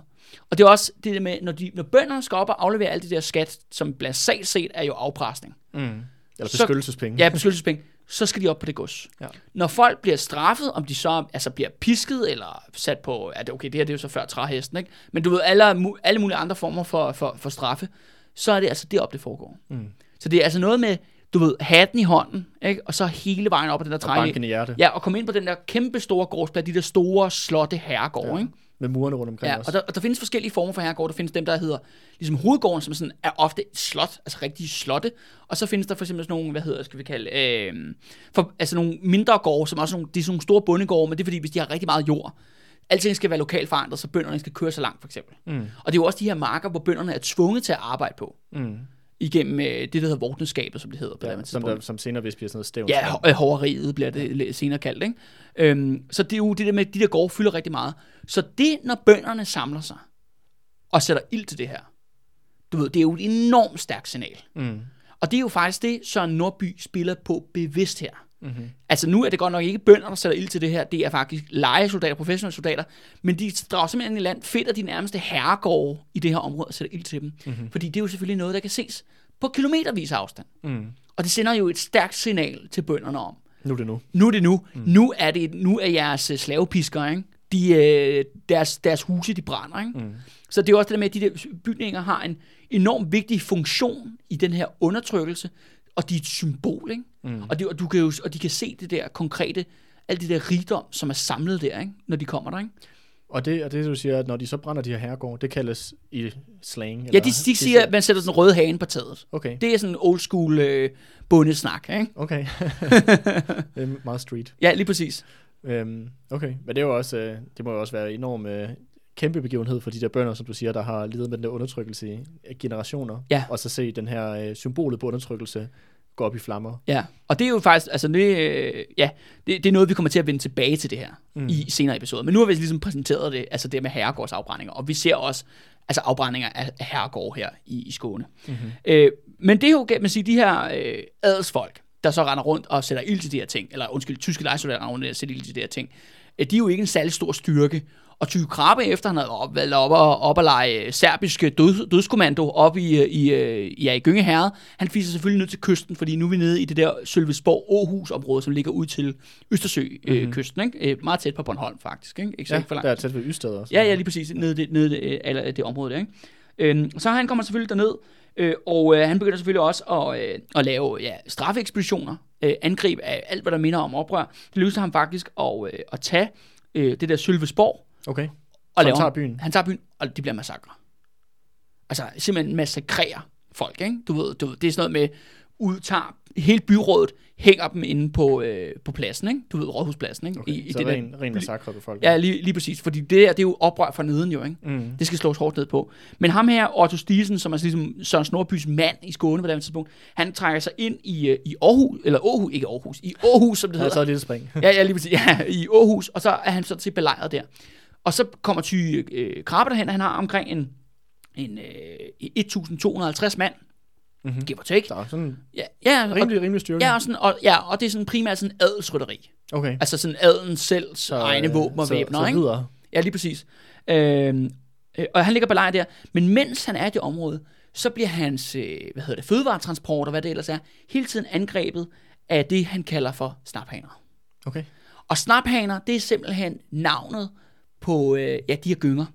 Og det er også det der med, når, de, når bønderne skal op og aflevere alt det der skat, som blandt sag set er jo afpresning. Mm. Eller Så- beskyttelsespenge. ja, beskyttelsespenge, så skal de op på det gods. Ja. Når folk bliver straffet, om de så altså bliver pisket eller sat på, det, okay, det her det er jo så før træhesten, ikke? Men du ved, alle, alle mulige andre former for, for, for straffe, så er det altså deroppe, det foregår. Mm. Så det er altså noget med, du ved, hatten i hånden, ikke? og så hele vejen op ad den der Og træ. banken i hjerte. Ja, og komme ind på den der kæmpe store gårdsplads, de der store slotte herregårde, Ja. ikke? Med murene rundt omkring Ja, også. og der, og der findes forskellige former for herregårde. Der findes dem, der hedder, ligesom hovedgården, som sådan er ofte et slot, altså rigtige slotte. Og så findes der for eksempel sådan nogle, hvad hedder, skal vi kalde, øh, for, altså nogle mindre gårde, som også er nogle, de er sådan nogle store bondegårde, men det er fordi, hvis de har rigtig meget jord, alting skal være lokalt forandret, så bønderne skal køre så langt, for eksempel. Mm. Og det er jo også de her marker, hvor bønderne er tvunget til at arbejde på, Mm. Igennem øh, det, der hedder vortenskabet, som det hedder på Ja, det som, der, som senere vist bliver sådan noget stævn. Ja, øh, hoveriet bliver det senere kaldt, ikke? Øhm, så det er jo det der med, at de der gårde fylder rigtig meget. Så det, når bønderne samler sig og sætter ild til det her, du ved, det er jo et enormt stærkt signal. Mm. Og det er jo faktisk det, Søren Nordby spiller på bevidst her. Mm-hmm. Altså nu er det godt nok ikke bønder, der sætter ild til det her. Det er faktisk legesoldater, professionelle soldater. Men de drager simpelthen i land, fedter de nærmeste herregårde i det her område og sætter ild til dem. Mm-hmm. Fordi det er jo selvfølgelig noget, der kan ses på kilometervis af afstand. Mm. Og det sender jo et stærkt signal til bønderne om, Nu er det nu. nu er det nu. Mm. Nu er det nu er jeres øh, slavepisker, ikke? De, øh, deres, deres huse, de brænder, ikke? Mm. Så det er også det der med, at de der bygninger har en enormt vigtig funktion i den her undertrykkelse, og de er et symbol, ikke? Mm. Og, de, og, du kan jo, og de kan se det der konkrete, alt det der rigdom, som er samlet der, ikke? Når de kommer der, ikke? Og det, og det du siger, at når de så brænder de her herregårde, det kaldes i slang? Ja, eller- de, de siger, at man sætter sådan en rød hane på taget. Okay, Det er sådan en old school øh, bondesnak, ikke? okay. det er meget street. Ja, lige præcis. Øhm, okay, men det, er jo også, øh, det må jo også være en enorm øh, kæmpe begivenhed for de der bønder, som du siger, der har lidet med den der undertrykkelse i generationer. Ja. Og så se den her øh, symbolet på undertrykkelse gå op i flammer. Ja, og det er jo faktisk, altså det, øh, ja, det, det er noget, vi kommer til at vende tilbage til det her Mm. i senere episoder. Men nu har vi ligesom præsenteret det, altså det med herregårdsafbrændinger, og vi ser også altså afbrændinger af af herregård her i, i Skåne. Mm-hmm. Øh, men det er jo, kan man sige, de her øh, adelsfolk, der så render rundt og sætter ild til de her ting, eller undskyld, tyske lejesoldater render rundt og sætter ild til de her ting, øh, de er jo ikke en særlig stor styrke. Og Tyge Krabbe, efter han havde op, været op, og, op og lege serbiske død, dødskommando op i, øh, i, øh, ja, i Gynge Herred, han fiser selvfølgelig ned til kysten, fordi nu er vi nede i det der Sølvesborg Åhus område, som ligger ud til Østersø-kysten, øh, Mhm. kysten, ikke? Øh, meget tæt på Bornholm faktisk, ikke? ikke så Ja, ikke for langt. der er tæt ved Ystad også. Ja, ja, lige præcis. Nede, det, nede det, eller det område der, ikke? Øhm, så han kommer selvfølgelig derned, øh, og øh, han begynder selvfølgelig også at, øh, at lave ja, straffeekspeditioner, øh, angreb af alt, hvad der minder om oprør. Det lykkedes ham faktisk at, øh, at tage øh, det der Sølvesborg, Okay, og så han tager byen. han tager byen, og de bliver massakre. Altså simpelthen massakrerer folk, ikke? Du ved, du ved, det er sådan noget med, udtager hele byrådet, hænger dem inde på, øh, på pladsen, ikke? Du ved, rådhuspladsen, ikke? Okay, I, i så det ren, der, ren massakre befolkning. Ja, lige, lige præcis, fordi det her, det er jo oprør fra neden jo, ikke? Mm. Det skal slås hårdt ned på. Men ham her, Otto Stiesen, som er sådan ligesom Søren Snorbys mand i Skåne på det tidspunkt, han trækker sig ind i, øh, i Aarhus, eller Aarhus, ikke Aarhus, i Aarhus, som det Han har hedder. taget et lille spring. Ja, ja, lige præcis, ja, i Aarhus, og så er han sådan set belejret der. Og så kommer Ty øh, Krabbe derhen, og han har omkring en, en øh, 1250 mand, Mm-hmm. give or take. Der er sådan Ja, ja, og, rimelig, rimelig styrke. ja, og, sådan, og, ja, og det er sådan primært sådan adelsrytteri. Okay. Altså sådan adelen selv så, egne våben og så, væbner, så ikke? videre. Ja, lige præcis. Øhm, øh, og han ligger på lejr der. Men mens han er i det område, så bliver hans øh, hvad hedder det, fødevaretransport og hvad det ellers er, hele tiden angrebet af det, han kalder for snaphaner. Okay. Og snaphaner, det er simpelthen navnet på øh, ja, de her gynger.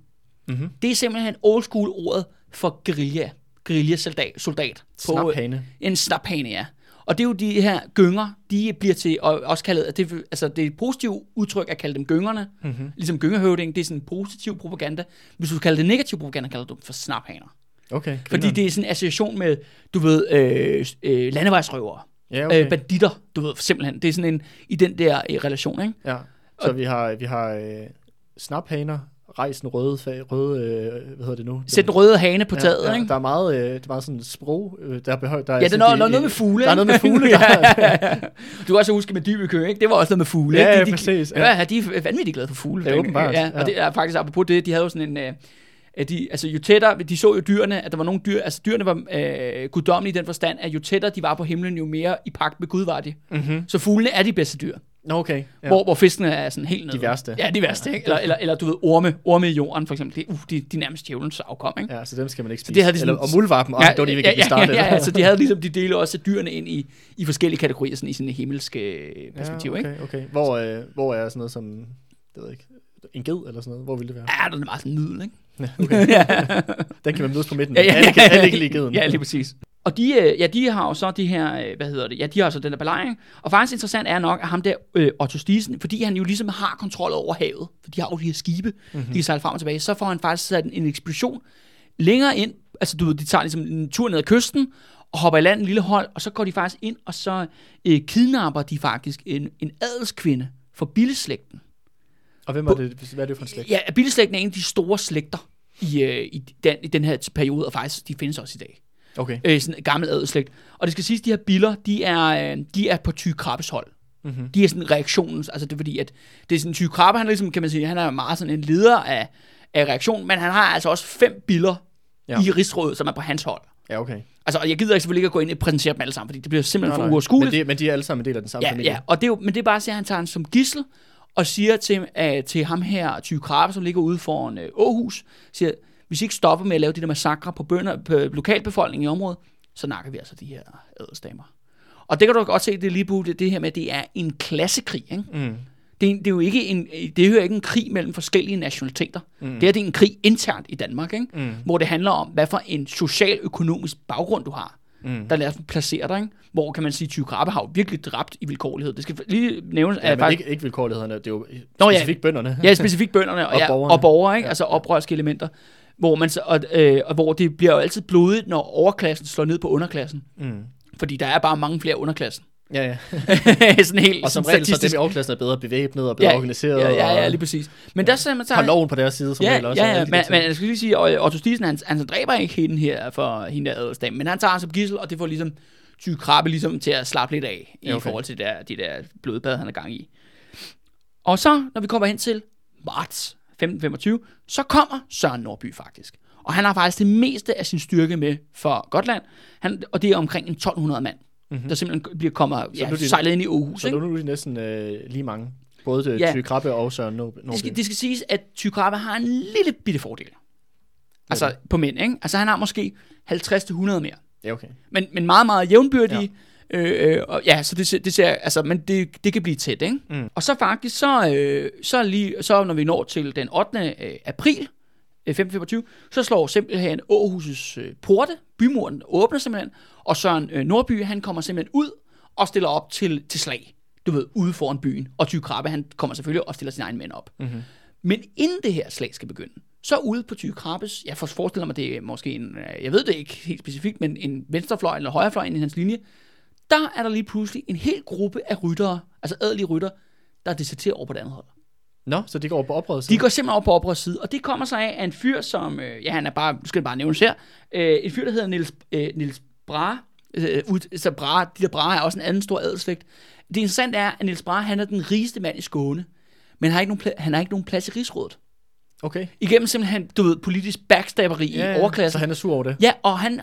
Mm-hmm. Det er simpelthen old school ordet for guerilla. Guerilla-soldat. Soldat. På, øh, Snaphane. en snaphane, ja. Og det er jo de her gynger, de bliver til, og også kaldet, det, altså det er et positivt udtryk at kalde dem gyngerne, Mm-hmm. ligesom gyngehøvding, det er sådan en positiv propaganda. Hvis du kalder det negativ propaganda, kalder du dem for snaphaner. Okay. Fordi grineren. det er sådan en association med, du ved, øh, øh, landevejsrøvere, Ja, okay. okay. øh, banditter, du ved, simpelthen. Det er sådan en, i den der øh, relation, ikke? Ja, så vi har, vi har øh, snaphaner, rejsen røde, fag, røde øh, hvad hedder det nu? Sæt den røde hane på taget, ja, ja, ikke? Der er meget, øh, det er meget sådan sprog, øh, der er behørt. Der Ja, det er noget, noget, noget med fugle, Der er noget med fugle, der ja. Du kan også huske med dybekø, ikke? Det var også noget med fugle, Ja, ikke? ja, de, præcis, Ja. ja. de er vanvittigt glade for fugle. Ja, åbenbart, Ja, og det er faktisk apropos det, de havde jo sådan en... Øh, at de, altså jo tættere, de så jo dyrene, at der var nogle dyr, altså dyrene var øh, guddommelige i den forstand, at jo tættere de var på himlen, jo mere i pagt med Gud var de. Mm-hmm. Så fuglene er de bedste dyr. Okay. ja. Ja. hvor, hvor fiskene er sådan helt nede. De værste. Ja, de værste. Ikke? Eller, eller, eller du ved, orme, orme i jorden for eksempel. Det, uh, de, de er nærmest djævelens afkom, ikke? Ja, så dem skal man ikke Så spise. det havde de Eller, sådan- og muldvarpen, og ja, det var de ikke ja, ja, starte. ja, ja, ja, så de havde ligesom, de deler også dyrene ind i, i forskellige kategorier, sådan i sådan en himmelske øh, perspektiv, ja, ikke? okay, okay. Hvor, øh, hvor er sådan noget som, det ved jeg ikke, en ged eller sådan noget? Hvor vil det være? Ja, den er meget sådan nydel, ikke? Ja, okay. ja. Den kan man mødes på midten. Ja, ja, Alle, kan, alle kan lide geden. Ja, lige præcis. Og de, øh, ja, de har jo så de her, øh, hvad hedder det, ja, de har så den der belejring. Og faktisk interessant er nok, at ham der, øh, Otto Stisen, fordi han jo ligesom har kontrol over havet, for de har jo de her skibe, mm-hmm. de kan sejle frem og tilbage, så får han faktisk sat en, en ekspedition længere ind, altså du ved, de tager ligesom en tur ned ad kysten, og hopper i land en lille hold, og så går de faktisk ind, og så øh, kidnapper de faktisk en, en adelskvinde for billeslægten. Og hvem er det, hvad er det for en slægt? Ja, billeslægten er en af de store slægter i, øh, i, den, i den her periode, og faktisk, de findes også i dag Okay. øh, sådan en gammel adelslægt. Og det skal siges, at de her biller, de er, øh, de er på Ty Krabbes hold. Mm-hmm. De er sådan reaktionens, altså det er fordi, at det er sådan, Ty Krabbe, han er ligesom, kan man sige, han er meget sådan en leder af, af reaktionen, men han har altså også fem biller Ja. i rigsrådet, som er på hans hold. Ja, okay. Altså, og jeg gider ikke selvfølgelig ikke at gå ind og præsentere dem alle sammen, fordi det bliver simpelthen Nå, for nej. uoverskueligt. Men, de, men de er alle sammen en del af den samme Ja, familie. ja, og det er, jo, men det er bare at sige, at han tager han som gissel, og siger til, uh, til ham her, Ty Krabbe, som ligger ude foran uh, Århus, siger, hvis I ikke stopper med at lave de der massakre på, bønder, på lokalbefolkningen i området, så nakker vi altså de her adelsdamer. Og det kan du godt se, det lige på det, det her med, at det er en klassekrig. Ikke? Mm. Det, er, det er jo ikke en, det er jo ikke en krig mellem forskellige nationaliteter. Mm. Det, her, det er en krig internt i Danmark, ikke? Mm. hvor det handler om, hvad for en social-økonomisk baggrund du har Mm. der lader os placere dig, ikke? hvor kan man sige, at Krabbe har jo virkelig dræbt i vilkårlighed. Det skal lige nævnes, Ja, at men faktisk, ikke, ikke vilkårlighederne, det er jo Nå, ja. specifikt bønderne. ja, specifikt bønderne og, Og ja, borgerne. og borgere, ikke? altså oprørske elementer, hvor, man så, og, øh, og hvor det bliver jo altid blodigt, når overklassen slår ned på underklassen. Mm. Fordi der er bare mange flere underklassen. Ja, ja. sådan helt Og som sådan regel, så er dem statistisk. i overklassen er bedre bevæbnet og bedre ja, organiseret. ja, ja, ja, lige præcis. Men der ser man så... har loven på deres side, som Ja, regel også. ja, ja, men, men jeg skal lige sige, at Otto Stisen, han, han dræber ikke hende her for hende der adelsdame, men han tager ham som gissel, og det får ligesom Ty Krabbe ligesom til at slappe lidt af, i Ja, okay. okay. forhold til de der, de der blodbad, han er gang i. Og så, når vi kommer hen til marts 1525, så kommer Søren Nordby faktisk. Og han har faktisk det meste af sin styrke med for Gotland, han, og det er omkring en 1200 mand, mm-hmm. der simpelthen bliver kommer, ja, de- sejlet ind i Aarhus. Så ikke? nu er de næsten øh, lige mange. Både til Ja. ja. Ty Krabbe og Søren Nordby. Det skal, det skal siges, at Ty Krabbe har en lille bitte fordel. Altså på mænd, ikke? Altså han har måske 50-100 mere. Ja, okay. Men, men meget, meget jævnbyrdige. Ja. Øh, øh, og ja, så det, det ser, altså, men det, det kan blive tæt, ikke? Mm. Og så faktisk, så, øh, så, lige, så når vi når til den 8. øh, april øh, 1525, så slår simpelthen Aarhus' øh, porte, bymuren åbner simpelthen, og Søren øh, Nordby, han kommer simpelthen ud og stiller op til, til slag, du ved, ude foran byen. Og Ty Krabbe, han kommer selvfølgelig og stiller sin egen mænd op. Mm-hmm. Men inden det her slag skal begynde, så ude på Ty Krabbes, jeg forestiller mig, det er måske en, øh, jeg ved det ikke helt specifikt, men en venstrefløj eller højrefløj i hans linje, der er der lige pludselig en hel gruppe af ryttere, altså adelige rytter, der deserterer over på det andet hold. Nå, så de går på oprøret De går simpelthen over på oprørets side, og det kommer sig af, at en fyr, som, øh, ja, han er bare, skal bare nævnes her, øh, en fyr, der hedder Niels, øh, Niels Brahe, øh, ud, så Brahe, de der Brahe er også en anden stor adelslægt. Det interessante er, at Niels Brahe, han er den rigeste mand i Skåne, men han har ikke nogen, han har ikke nogen plads i rigsrådet. Okay. Igennem simpelthen, du ved, politisk backstabberi ja, i overklassen. Så han er sur over det. Ja, og han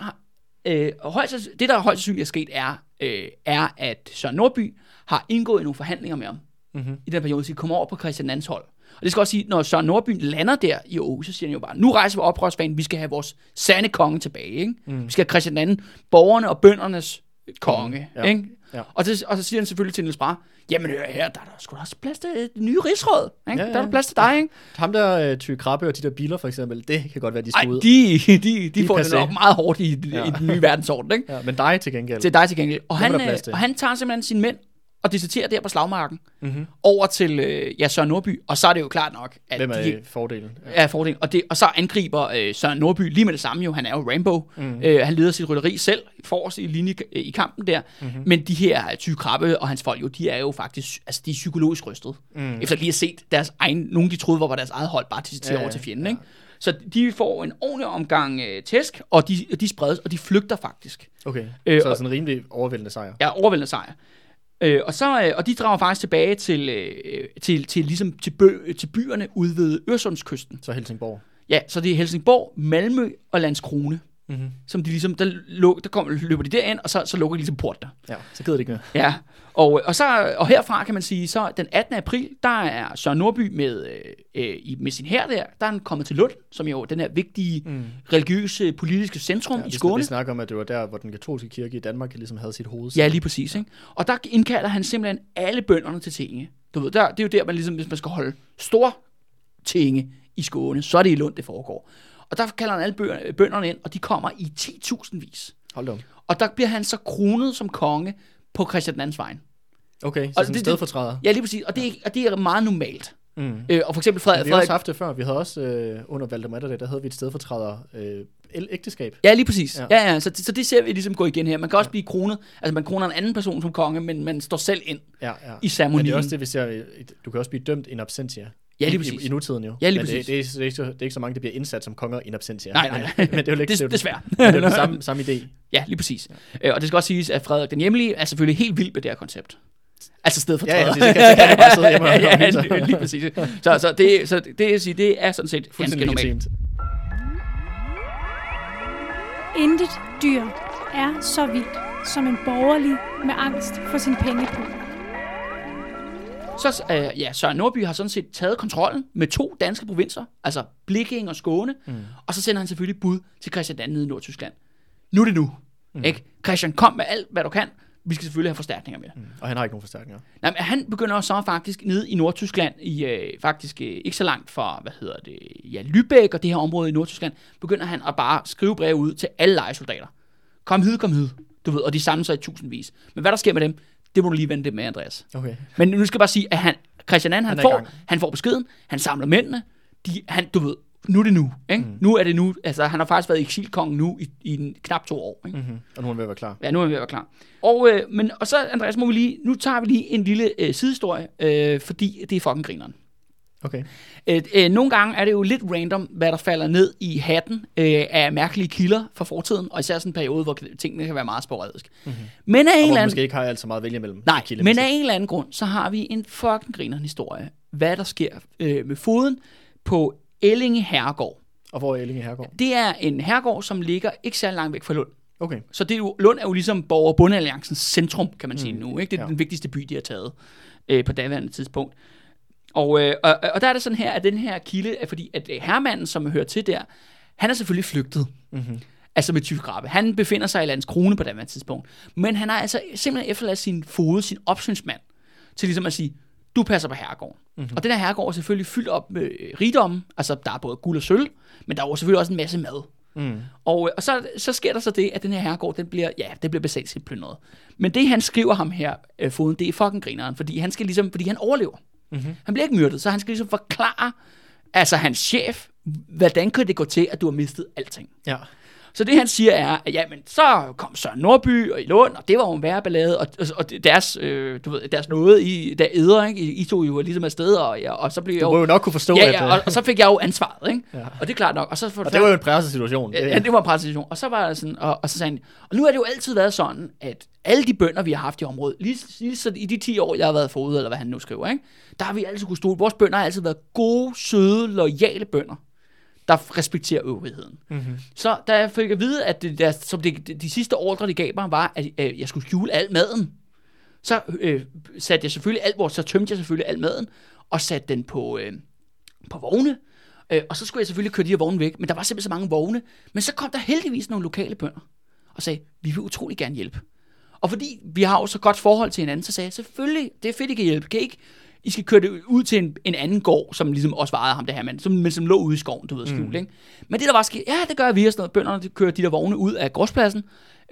øh, højst, det der højst sandsynligt er sket, er, øh, er, at Søren Nordby har indgået i nogle forhandlinger med ham Mm-hmm. i den periode, så de kommer over på Christian Nands hold. Og det skal også sige, når Søren Nordby lander der i Aarhus, så siger han jo bare, nu rejser vi oprørsbanen, vi skal have vores sande konge tilbage. Ikke? Mm. Vi skal have Christian II, borgerne og bøndernes konge. Ja. Ikke? Ja. Og, det, og så siger han selvfølgelig til Niels Brahe, jamen hør her, der er der sgu da også plads til et nye rigsråd. Ikke? Ja, ja. Der er der plads til dig, ikke? Ham der øh, Ty Krabbe og de der biler for eksempel, det kan godt være, de skal ud. de, de, de, de får det nok meget hårdt i, Ja. i den nye verdensorden, ikke? Ja, men dig til gengæld. Til dig til gengæld. Og han, øh, plads til. og han tager simpelthen sine mænd og deserterer der på slagmarken Mm-hmm. over til øh, ja, Søren Nordby. Og så er det jo klart nok, at Hvem er de, fordelen? Ja. er fordelen. Og, det, og så angriber øh, Søren Nordby lige med det samme jo. Han er jo Rambo. Mm. Øh, han leder sit rytteri selv forrest i linje øh, i kampen der. Mm-hmm. Men de her øh, Ty Krabbe og hans folk jo, de er jo faktisk altså, de er psykologisk rystet. Mm. Efter lige at set deres egen, nogen de troede var, deres eget hold, bare til, til Ja, over ja, til fjenden. Ikke? Så de får en ordentlig omgang øh, tæsk, og de, de spredes, og de flygter faktisk. Okay, Øh, så og- sådan en rimelig overvældende sejr. Ja, overvældende sejr. Øh, og, så, øh, og de drager faktisk tilbage til, øh, til, til, ligesom til, bø, til byerne ude ved Øresundskysten. Så Helsingborg. Ja, så det er Helsingborg, Malmø og Landskrone. Mm-hmm. som de ligesom, der, luk, der kommer, løber de derind, og så, så lukker de ligesom porten der. Ja, så gider det ikke mere. Ja, og, og, så, og herfra kan man sige, så den 18. april, der er Søren Nordby med, øh, øh, med sin her der, der er han kommet til Lund, som jo den her vigtige Mm. religiøse, politiske centrum Ja, i Skåne. vi snakker om, at det var der, hvor den katolske kirke i Danmark ligesom havde sit hoved. Ja, lige præcis. Ikke? Og der indkalder han simpelthen alle bønderne til tinge. Du ved, der, det er jo der, man ligesom, hvis man skal holde stor tinge i Skåne, så er det i Lund, det foregår. Og der kalder han alle bø- bønderne ind, og de kommer i 10.000 vis. Hold op. Og der bliver han så kronet som konge på Christian II's vejen. Okay, så Og sådan en stedfortræder. Ja, lige præcis. Og det er, og det er meget normalt. Mm. Øh, og for eksempel Frederik... Vi har også haft det før. Vi havde også øh, under Valdemar der, der havde vi et stedfortræder øh, ægteskab. Ja, lige præcis. Ja. Ja, ja, så, så det ser vi ligesom gå igen her. Man kan også blive kronet, altså man kroner en anden person som konge, men man står selv ind Ja, ja. i Men det ceremonien. er også det, vi ser. Du kan også blive dømt in absentia. Ja, lige I- præcis. I, I nutiden jo. Ja, lige men det, præcis. det, er, det, er ikke så, det er ikke så mange, der bliver indsat som konger in absentia. Nej, nej, Men, nej. men det er jo ikke det er desværre. men det er jo den samme, samme idé. Ja, lige præcis. Ja. Og det skal også siges, at Frederik den Hjemlige er selvfølgelig helt vild med det her koncept. Altså sted for Ja, ja, så kan- så kan han bare sidde hjemme og- ja, lige præcis. Så, så, det, så det, det, sige, det er sådan set ganske Fuldstændig normalt. Intet dyr er så vildt som en borgerlig med angst for sin pengepung. Så øh, ja, Søren Nordby har sådan set taget kontrollen med to danske provinser, altså Blikking og Skåne, mm. og så sender han selvfølgelig bud til Christian II nede i Nordtyskland. Nu er det nu. Mm. Ikke? Christian, kom med alt, hvad du kan. Vi skal selvfølgelig have forstærkninger med. Mm. Og han har ikke nogen forstærkninger. Nej, men han begynder så faktisk nede i Nordtyskland, i øh, faktisk øh, ikke så langt fra, hvad hedder det, ja, Lübeck og det her område i Nordtyskland, begynder han at bare skrive brev ud til alle lejesoldater. Kom hid, kom hid. Du ved, og de samler sig i tusindvis. Men hvad der sker med dem, det må du lige vente med, Andreas. Okay. Men nu skal jeg bare sige, at han, Christian II, han, Han får, han får beskeden, han samler mændene, de, han, du ved, nu er det nu. Ikke? Mm. Nu er det nu. Altså, han har faktisk været eksilkongen nu i, i en, knap to år. Ikke? Mm-hmm. Og nu er han ved at være klar. Ja, nu er vi ved at være klar. Og, øh, men, og så, Andreas, må vi lige, nu tager vi lige en lille øh, sidehistorie, øh, fordi det er fucking grineren. Okay. Øh, øh, nogle gange er det jo lidt random, hvad der falder ned i hatten øh, af mærkelige kilder fra fortiden, og især sådan en periode, hvor tingene kan være meget sporadisk. Mm-hmm. Men af en Og eller hvor man anden... måske ikke har alt så meget at vælge imellem. Nej, men af en eller anden grund, så har vi en fucking griner historie. Hvad der sker øh, med foden på Ellinge Herregård. Og hvor er Ellinge Herregård? Det er en herregård, som ligger ikke særlig langt væk fra Lund. Okay. Så det er jo, Lund er jo ligesom Borger- og Bundealliancens centrum, kan man sige Mm. nu. Ikke? Det er Ja. den vigtigste by, de har taget øh, på daværende tidspunkt. Og, øh, og, og der er det sådan her, at den her kilde er fordi, at øh, herremanden, som hører til der, han er selvfølgelig flygtet. Mm-hmm. Altså med tyfgrabbe. Han befinder sig i Landskrone på daværende tidspunkt. Men han har altså simpelthen efterladt sin fod, sin opsynsmand, til ligesom at sige, du passer på herregården. Mm-hmm. Og den her herregård er selvfølgelig fyldt op med øh, rigdom. Altså, der er både guld og sølv, men der er jo selvfølgelig også en masse mad. Mm. Og, øh, og så, så sker der så det, at den her herregård, den bliver, ja, den bliver basalt set plyndret. Men det, han skriver ham her, øh, foden, det er fucking grineren, fordi han skal ligesom, fordi han overlever. Mm-hmm. Han bliver ikke myrdet, så han skal ligesom forklare, altså hans chef, hvordan kan det gå til, at du har mistet alting. Ja. Så det han siger er, at jamen, så kom Søren Nordby og i Lund, og det var jo en værre ballade, og, og, og deres, øh, du ved, deres noget, I, der æder, ikke? I, I tog jo ligesom afsted, og, ja, og så blev jeg Du må jo... jo nok kunne forstå, Ja, ja, øh, og, og, så fik jeg jo ansvaret, ikke? Ja. Og det er klart nok. Og, så og det var jo en pressesituation. Ja, ja, det var en præsentation. Og så var det sådan, og, og så sagde han, og nu har det jo altid været sådan, at alle de bønder, vi har haft i området, lige, lige så i de 10 år, jeg har været forud, eller hvad han nu skriver, ikke? der har vi altid kunne stole. Vores bønder har altid været gode, søde, lojale bønder, der respekterer øvrigheden. Mm-hmm. Så da jeg fik at vide, at det, der, som det, de, sidste ordre, de gav mig, var, at øh, jeg skulle skjule al maden, så øh, satte jeg selvfølgelig alt, hvor så tømte jeg selvfølgelig al maden, og satte den på, øh, på vogne, øh, og så skulle jeg selvfølgelig køre de her vogne væk, men der var simpelthen så mange vogne, men så kom der heldigvis nogle lokale bønder, og sagde, vi vil utrolig gerne hjælpe. Og fordi vi har jo så godt forhold til hinanden, så sagde jeg, selvfølgelig, det er fedt, I kan hjælpe. Kan I ikke, I skal køre det ud til en, en anden gård, som ligesom også varede ham det her mand, som, men som lå ude i skoven, du ved, skjult, mm. ikke? Men det der var sket, ja, det gør vi og sådan noget. Bønderne de kører de der vogne ud af gårdspladsen,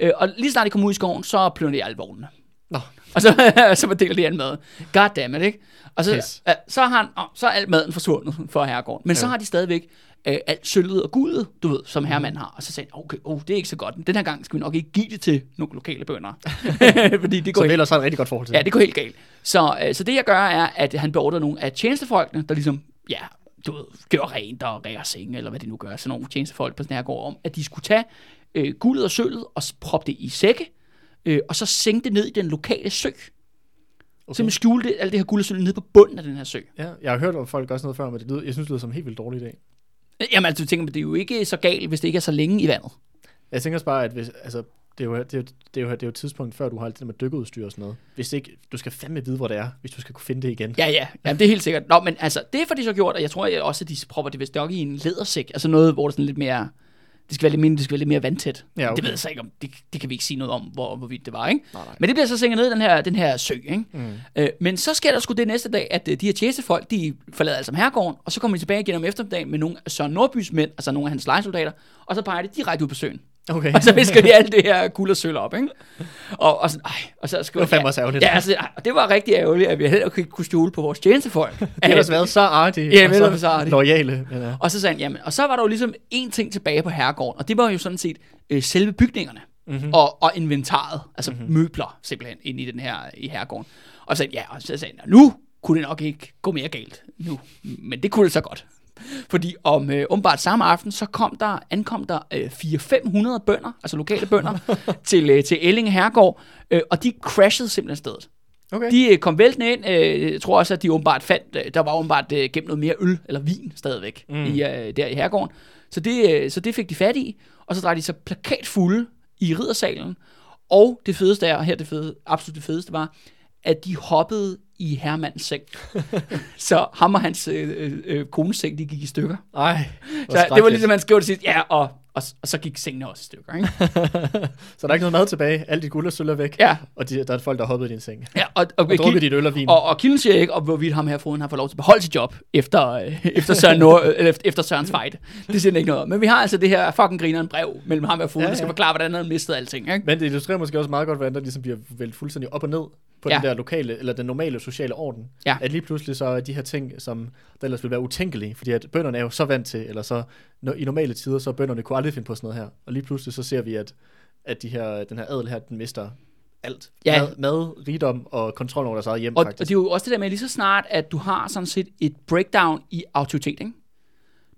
øh, og lige snart de kommer ud i skoven, så plynder de alle vognene. Nå. Og så, så fordeler de al maden. God damn it, ikke? Og så, Pis. øh, så, har han, så er al maden forsvundet for herregården. Men ja. så har de stadigvæk øh, alt sølvet og guldet, du ved, som herremanden har. Og så sagde han, okay, oh, det er ikke så godt. Den her gang skal vi nok ikke give det til nogle lokale bønder. Fordi det går Så helt, ellers har et rigtig godt forhold til. ja, det går helt galt. Så, øh, så det jeg gør er, at han beordrer nogle af tjenestefolkene, der ligesom, ja, du ved, gør rent og rækker senge, eller hvad de nu gør, sådan nogle tjenestefolk på sådan her går om, at de skulle tage øh, guldet og sølvet og proppe det i sække, øh, og så sænke det ned i den lokale sø. Okay. Simpelthen skjule det, alt det her guld og sølv ned på bunden af den her sø. Ja, jeg har hørt om folk også noget før, men det lyder, jeg synes, det lyder som en helt vildt dårlig idé. Jamen altså, du tænker, det er jo ikke så galt, hvis det ikke er så længe i vandet. Jeg tænker også bare, at hvis, altså, det er, jo, det, er jo, det, er jo, det er jo et tidspunkt, før du har alt det der med dykkerudstyr og sådan noget. Hvis ikke, du skal fandme vide, hvor det er, hvis du skal kunne finde det igen. Ja, ja. Jamen, det er helt sikkert. Nå, men altså, det får de så gjort, og jeg tror jeg også, at de propper det vist nok i en lædersæk. Altså noget, hvor det er sådan lidt mere... Det skal være lidt mere, det skal være lidt mere vandtæt. Ja, okay. Det ved jeg så ikke om. Det, det kan vi ikke sige noget om, hvor, hvorvidt det var, ikke? Nej, nej. Men det bliver så sænket ned i den her, den her sø, ikke? Mm. Øh, men så sker der sgu det næste dag, at øh, de her tjenestefolk, de forlader altså herregården, og så kommer de tilbage igen om eftermiddagen med nogle af Søren Nordbys mænd, altså nogle af hans lejesoldater, og så peger de direkte ud på søen. Okay. Og så visker de alt det her guld og sølv op, ikke? Og, og, sådan, ej, og så skriver Det var fandme også ærgerligt. Ja, altså, ej, det var rigtig ærgerligt, at vi heller ikke kunne stole på vores tjenestefolk. Det har ellers været så artige Ja, og vel, og så artige. loyale. Ja. Og så sagde han, jamen, og så var der jo ligesom en ting tilbage på herregården, og det var jo sådan set øh, selve bygningerne mm-hmm. og, og inventaret, altså mm-hmm. møbler simpelthen ind i den her i herregården. Og så sagde ja, og så sagde han, nu kunne det nok ikke gå mere galt nu, men det kunne det så godt. Fordi om øh, umiddelbart samme aften, så kom der, ankom der øh, 400-500 bønder, altså lokale bønder, til, øh, til Ellinge Herregård, øh, og de crashede simpelthen stedet. Okay. De øh, kom væltende ind. Øh, jeg tror også, at de åbenbart fandt, øh, der var åbenbart øh, gemt noget mere øl eller vin stadigvæk mm. i, øh, der i herregården. Så det, øh, så det fik de fat i, og så drejede de sig plakatfulde i riddersalen. Og det fedeste er, og her det fede, absolut det fedeste var, at de hoppede i herremandens seng. så ham og hans øh, øh, kones seng, de gik i stykker. Ej, Så det var ligesom, man skrev det sidst, ja, og, og, og så gik sengene også i stykker. Ikke? så der er ikke noget mad tilbage. Alt dit guld og sølv er væk. Ja, Og de, der er folk, der hoppet i din seng. ja og, og, Og drukket dit øl og vin. Og, og kilden siger ikke, om hvorvidt ham her foden har fået lov til at beholde sit job efter, øh, efter, Søren Nord, øh, efter, efter Sørens fight. Det siger den ikke noget om. Men vi har altså det her fucking grineren brev mellem ham og foden, ja, Ja, der skal forklare, hvordan han mistede alting. Ikke? Men det illustrerer måske også meget godt, hvordan der ligesom bliver væltet fuldstændig op og ned på Ja. den der lokale, eller den normale sociale orden. Ja. At lige pludselig så er de her ting, som der ellers ville være utænkelige, fordi at bønderne er jo så vant til, eller så når, i normale tider, så bønderne kunne aldrig finde på sådan noget her. Og lige pludselig så ser vi, at, at de her, den her adel her, den mister alt. Ja. Mad, mad, rigdom og kontrol over deres eget hjem, Og, og faktisk. det er jo også det der med, lige så snart, at du har sådan set et breakdown i autoritet, ikke?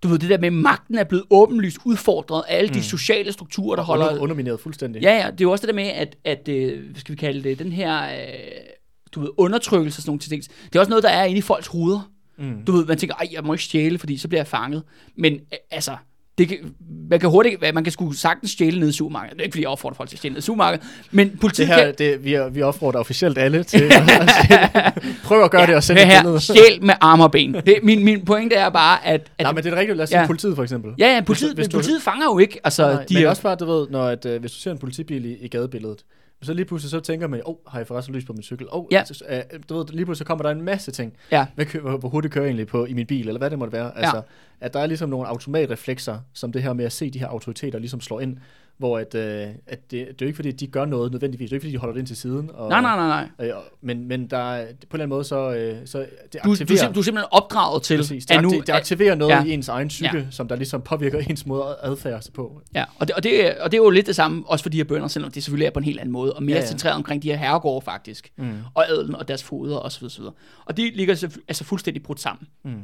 Du ved, det der med, at magten er blevet åbenlyst udfordret af alle mm. de sociale strukturer, der holder... Under, undermineret fuldstændig. Ja, ja, det er jo også det der med, at, at øh, hvad skal vi kalde det, den her, øh, du ved, undertrykkelse og sådan nogle ting. Det er også noget, der er inde i folks hoveder. Mm. Du ved, man tænker, ej, jeg må ikke stjæle, fordi så bliver jeg fanget. Men øh, altså, det kan, man kan hurtigt, man kan sgu sagtens stjæle ned i supermarkedet. Det er ikke, fordi jeg opfordrer folk til at stjæle ned i supermarkedet. Men Det politiet her, kan... det, vi, er, vi opfordrer officielt alle til at stjæle. Prøv at gøre ja, det og sende Hør et her, billede. stjæl med arme og ben. Det, min, min pointe er bare, at... at Nej, men det er rigtigt. Lad os sige Ja. politiet for eksempel. ja, ja, politiet, hvis du- politiet fanger jo ikke. Altså, Nej, de men er, også bare, du ved, når at, øh, hvis du ser en politibil i, i gadebilledet, så lige pludselig så tænker man, åh, oh, har jeg forresten lys på min cykel? Oh, Ja. ja. øh, du ved, lige pludselig så kommer der en masse ting. Ja. Hvad kø- hvor, hvor hurtigt kører jeg egentlig på i min bil, eller hvad det måtte være. Altså, at der er ligesom nogle automatreflekser, som det her med at se de her autoriteter ligesom slår ind, hvor at, øh, at det, det er jo ikke fordi, de gør noget nødvendigvis. Det er ikke fordi, de holder det ind til siden. Og, nej, nej, nej, nej. Øh, men, men der er, på en eller anden måde, så, øh, så det Du, du, aktiverer... er sim- du er simpelthen opdraget til, Præcis. Det, at nu... det aktiverer noget ja. i ens egen psyke, ja. som der ligesom påvirker ens måde at adfærde sig på. Ja, og det, og, det, og det er jo lidt det samme, også for de her bønder, selvom det selvfølgelig er på en helt anden måde, og mere ja, Ja, centreret omkring de her herregårde faktisk, Mm. og adelen og deres foder osv. osv. Og de ligger selvfø- altså fuldstændig brudt sammen. Mm.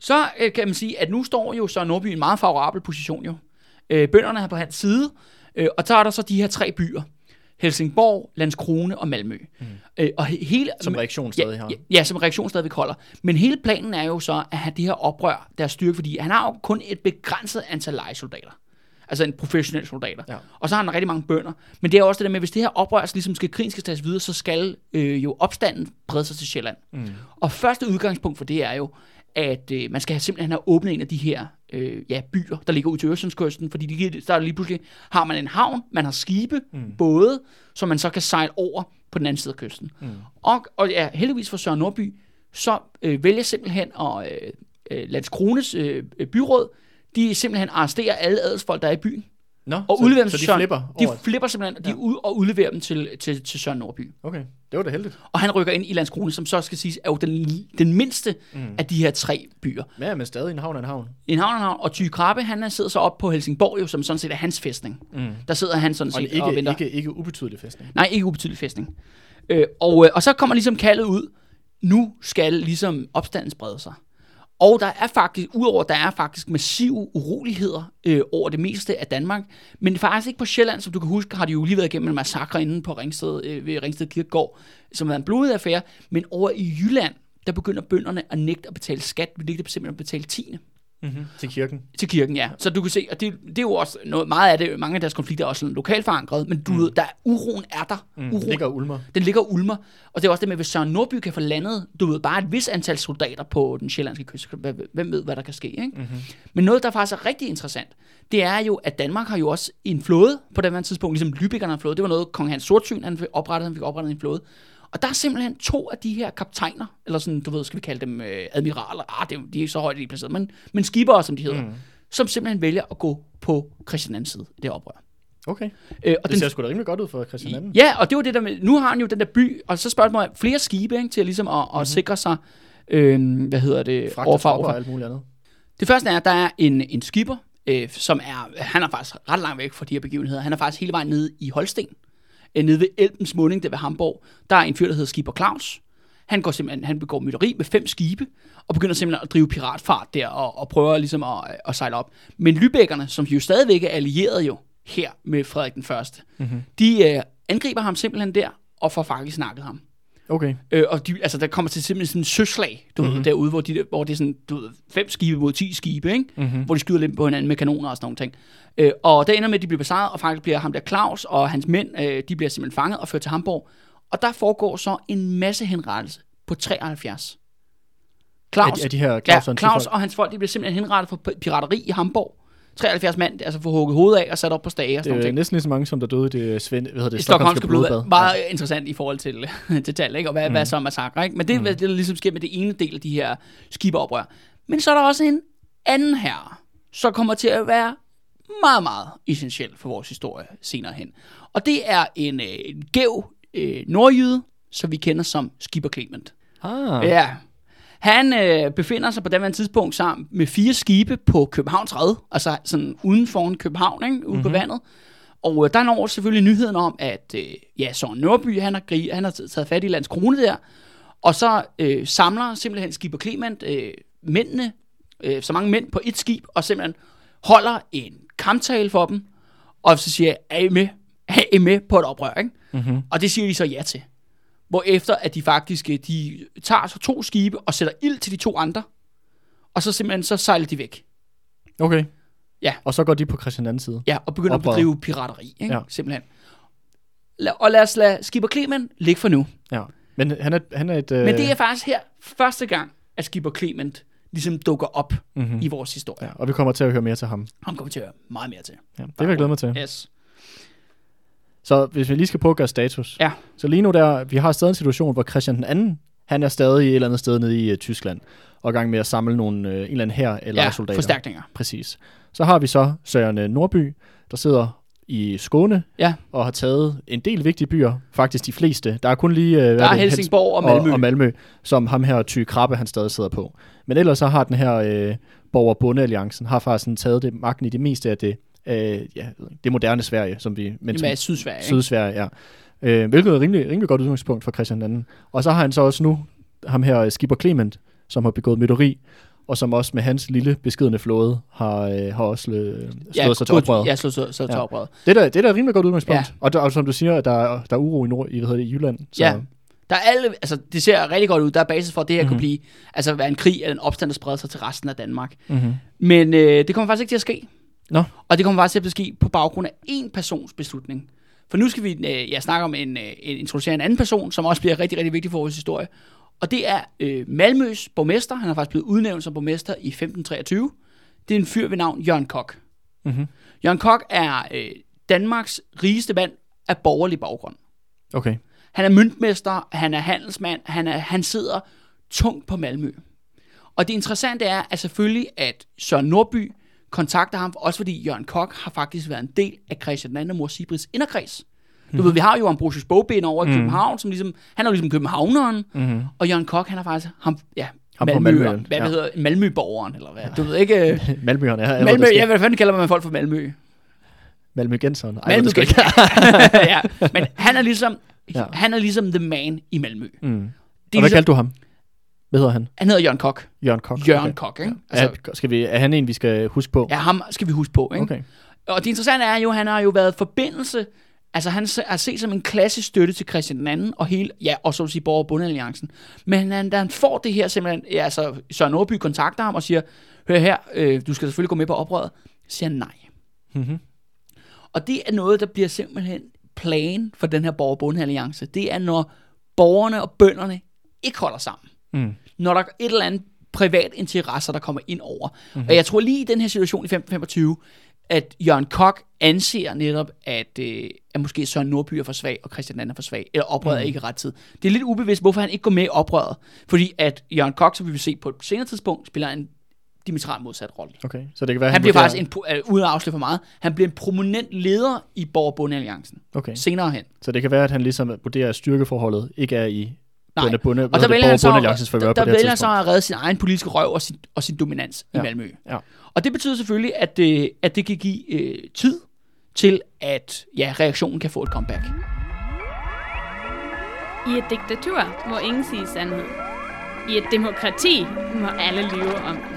Så øh, kan man sige, at nu står jo så Nordby i en meget favorabel position jo. Øh, bønderne er på hans side, øh, og så er der så de her tre byer. Helsingborg, Landskrone og Malmø. Mm. Øh, og he- hele, Som reaktion ja, stadig har. ja, ja, som reaktion stadigvæk holder. Men hele planen er jo så at have det her oprør, der er styrke, fordi han har jo kun et begrænset antal lejesoldater. Altså en professionel soldater. Ja. Og så har han rigtig mange bønder. Men det er også det der med, hvis det her oprør ligesom skal krigen skal tages videre, så skal øh, jo opstanden brede sig til Sjælland. Mm. Og første udgangspunkt for det er jo, at øh, man skal have simpelthen have åbnet en af de her øh, ja, byer, der ligger ud til Øresundskysten, fordi de, der er lige pludselig har man en havn, man har skibe, mm. både, som man så kan sejle over på den anden side af kysten. Mm. Og, og ja, heldigvis for Søren Nordby, så øh, vælger simpelthen at øh, øh, Landskrones øh, byråd, de simpelthen arresterer alle adelsfolk, der er i byen, Nå, og så, udleverer dem så de Søren. flipper De flipper simpelthen, de Ja. ud og udleverer dem til, til, til Søren Nordby. Okay, det var da heldigt. Og han rykker ind i Landskrone, som så skal siges er jo den, den mindste mm. af de her tre byer. Ja, men stadig en havn er en havn. En havn, en havn, og Ty Krabbe, han er- sidder så op på Helsingborg, jo, som sådan set er hans fæstning. Mm. Der sidder han sådan Og set og ikke, venter. ikke, ikke ubetydelig fæstning. Nej, ikke ubetydelig fæstning. Øh, og, øh, og så kommer ligesom kaldet ud, nu skal ligesom opstanden sprede sig. Og der er faktisk, udover der er faktisk massive uroligheder øh, over det meste af Danmark, men faktisk ikke på Sjælland, som du kan huske, har de jo lige været igennem en massakre inde på Ringsted, øh, ved Ringsted Kirkegård, som var en blodig affære, men over i Jylland, der begynder bønderne at nægte at betale skat, vi nægter simpelthen at betale tiende. Mm-hmm. Til kirken. til kirken, ja. Så du kan se, og det, det er jo også noget, meget af det, mange af deres konflikter er også lokalt forankret, men du mm. ved, der, uroen er der. Mm. Uroen, Ligger og ulmer. den ligger ulmer. Og det er også det med, hvis Søren Nordby kan få landet, du ved, bare et vis antal soldater på den sjællandske kyst. Hvem- ved, hvad der kan ske, ikke? Mm-hmm. Men noget, der faktisk er rigtig interessant, det er jo, at Danmark har jo også en flåde på det tidspunkt, ligesom Lübeckerne har en flåde. Det var noget, kong Hans Sortsyn, han fik oprettet, han fik oprettet en flåde. Og der er simpelthen to af de her kaptajner, eller sådan, du ved, skal vi kalde dem øh, admiraler, ah, det, de er ikke så højt, er placeret, men, men skibere, som de hedder, mm. som simpelthen vælger at gå på Christian II side i det oprør. Okay. Øh, og Det ser sgu da rimelig godt ud for Christian anden. Ja, og det var det der med, nu har han jo den der by, og så spørgsmålet er flere skibe, ikke, til at, ligesom at, at mm-hmm. sikre sig, øh, hvad hedder det, Fragte overfor- overfor- og alt muligt andet. det første er, at der er en, en skipper, øh, som er, han er faktisk ret langt væk fra de her begivenheder. Han er faktisk hele vejen nede i Holsten, nede ved Elbens munding, der ved Hamburg. Der er en fyr, der hedder Skipper Claus. Han går simpelthen, han begår mytteri med fem skibe, og begynder simpelthen at drive piratfart der, og, og prøver ligesom at, at sejle op. Men Lübeckerne, som jo stadigvæk er allieret jo her med Frederik den Første, mm-hmm. de øh, angriber ham simpelthen der, og får faktisk snakket ham. Okay. Øh, og de, altså, der kommer til simpelthen sådan en søslag, du mm-hmm. ved, derude, hvor, de, hvor det er sådan, du ved, fem skibe mod ti skibe, ikke? Mm-hmm. hvor de skyder lidt på hinanden med kanoner og sådan nogle ting. Øh, og der ender med, at de bliver besejret, og faktisk bliver ham der Claus og hans mænd, øh, de bliver simpelthen fanget og ført til Hamburg. Og der foregår så en masse henrettelse på 73. Claus, Er de- er de her ja, Claus og hans Claus folk? og hans folk, de bliver simpelthen henrettet for pirateri i Hamburg. 73 mand, altså få hugget hovedet af og sat op på stage og sådan Det er næsten lige så mange, som der døde i det, Svend, hvad hedder det, Stockholmske blodbad. Meget interessant i forhold til, til tal, ikke? og hvad, mm. hvad så er massakre. Ikke? Men det er mm. det, der ligesom sker med det ene del af de her skibeoprør. Men så er der også en anden her, som kommer til at være meget, meget essentiel for vores historie senere hen. Og det er en, øh, en gæv øh, nordjyde, som vi kender som Skipper Clement. Ah, Ja. Han øh, befinder sig på det tidspunkt sammen med fire skibe på Københavns Red, altså sådan uden foran København, ikke? ude mm-hmm. på vandet. Og øh, der når selvfølgelig nyheden om, at øh, ja, Søren Nørby, han har, gri- han har taget fat i Lands Krone der, og så øh, samler simpelthen Skipper Clement øh, mændene, øh, så mange mænd på et skib, og simpelthen holder en kamptale for dem, og så siger, er I med? Er I med på et oprør, ikke? Mm-hmm. Og det siger de så ja til. Hvor efter at de faktisk øh, de tager så to skibe og sætter ild til de to andre, og så simpelthen så sejler de væk. okay. Ja. Og så går de på Christian anden side. Ja, og begynder Oprør. at bedrive pirateri, ikke? Ja. Simpelthen. La- og lad os lade Skipper Clement ligge for nu. Ja. Men han er, han er et... Øh, Men det er faktisk her første gang, at Skipper Clement ligesom dukker op Mhm. mm-hmm. i vores historie. Ja, og vi kommer til at høre mere til ham. Ham kommer til at høre meget mere til. Ja, det vil jeg glæde mig til. Yes. Så hvis vi lige skal prøve at gøre status. Ja. Så lige nu der, vi har stadig en situation, hvor Christian den anden, han er stadig et eller andet sted nede i uh, Tyskland, og i gang med at samle nogle, uh, en eller anden her eller Ja, soldater. forstærkninger. Præcis. Så har vi så Søren øh, Nordby, der sidder i Skåne, Ja, og har taget en del vigtige byer, faktisk de fleste. Der er kun lige... Uh, der er Helsingborg og Malmø. Og, og Malmø, som ham her Ty Krabbe, han stadig sidder på. Men ellers så har den her øh, borger bonde alliancen har faktisk sådan taget det, magten i det meste af det, øh, ja, det moderne Sverige, som vi... Men Jamen, Sydsverige? Sydsverige, ja. Øh, hvilket er rimelig, rimelig godt udgangspunkt for Christian II. Og så har han så også nu ham her øh, Skipper Clement, som har begået mytteri, og som også med hans lille beskedende flåde har, øh, har også øh, slået sig til oprøret. Ja, slået sig til Ja. oprøret. Det, er da, det er da et rimelig godt udgangspunkt. Ja. Og, der, og som du siger, der er, der er uro i, nord, i, hvad hedder det, i Jylland. Så, Ja. Der er alle, altså det ser rigtig godt ud. Der er basis for, at det her mm-hmm. Mhm. kunne blive, altså være en krig eller en opstand, der spreder sig til resten af Danmark. Mm-hmm. Men øh, det kommer faktisk ikke til at ske. Nå. Og det kommer faktisk til at ske på baggrund af én persons beslutning. For nu skal vi øh, ja, snakke om en, øh, en introducere en anden person, som også bliver rigtig, rigtig vigtig for vores historie. Og det er øh, Malmøs borgmester. Han er faktisk blevet udnævnt som borgmester i 1523. Det er en fyr ved navn Jørgen Kok. Mm-hmm. Jørgen Kok er øh, Danmarks rigeste mand af borgerlig baggrund. Okay. Han er møntmester, han er handelsmand, han, er, han sidder tungt på Malmø. Og det interessante er, at selvfølgelig, at Søren Nordby kontakter ham, også fordi Jørgen Kok har faktisk været en del af Christian II og Mor Sibrits inderkreds. Du ved, vi har jo Ambrosius Bogben over i København, som ligesom, han er jo ligesom københavneren, Mm-hmm. og Jørgen Kok, han er faktisk ham, ja, Ham Malmø, Malmø, hvad ja. ja. hedder Malmø-borgeren, eller hvad? Du ved ikke, øh, Malmøerne er allerede Malmø, ja, hvad fanden kalder man folk for Malmø? Malmøgenseren. Ej, Malmø, ikke. ja, men han er ligesom, Ja. ja. han er ligesom the man i Malmø. Mm. Det Og er hvad ligesom, kaldte du ham? Hvad hedder han? han hedder Jørgen Kok. Jørgen Kok. Jørgen Okay. Kok, ikke? Altså, Altså, er, skal vi, er han en, vi skal huske på? ja, ham skal vi huske på, ikke? Okay. Og det interessante er jo, at han har jo været forbindelse, altså han er set som en klassisk støtte til Christian II, og hele, ja, og så at sige Borger- og Bundealliancen. Men han, da han får det her simpelthen, ja, altså Søren Nordby kontakter ham og siger, hør her, øh, du skal selvfølgelig gå med på oprøret, så siger han nej. Mm-hmm. Og det er noget, der bliver simpelthen plan for den her borgerbundealliance. Det er, når borgerne og bønderne ikke holder sammen. Mm. Når der er et eller andet privat interesser, der kommer ind over. Mm-hmm. Og jeg tror lige i den her situation i 1525, at Jørgen Kok anser netop, at, øh, at måske Søren Nordby er for svag, og Christian II er for svag, eller oprøret mm. er ikke i ret tid. Det er lidt ubevidst, hvorfor han ikke går med i oprøret. Fordi at Jørgen Kok, som vi vil se på et senere tidspunkt, spiller en diametralt modsat rolle. Okay, så det kan være, Han bliver vurderer- faktisk, en, uh, uden at afsløre for meget, han bliver en prominent leder i Borgerbundealliancen. Okay, Senere hen. så det kan være, at han ligesom vurderer, at styrkeforholdet ikke er i Nej. bunde, bunde, Og der vælger han så, der, på der det vælger han så at redde sin egen politiske røv og sin, og sin dominans ja. Ja. i Malmø. Ja. Og det betyder selvfølgelig, at, øh, at det kan give øh, tid til, at ja, reaktionen kan få et comeback. I et diktatur må ingen sige sandhed. I et demokrati må alle lyve om den.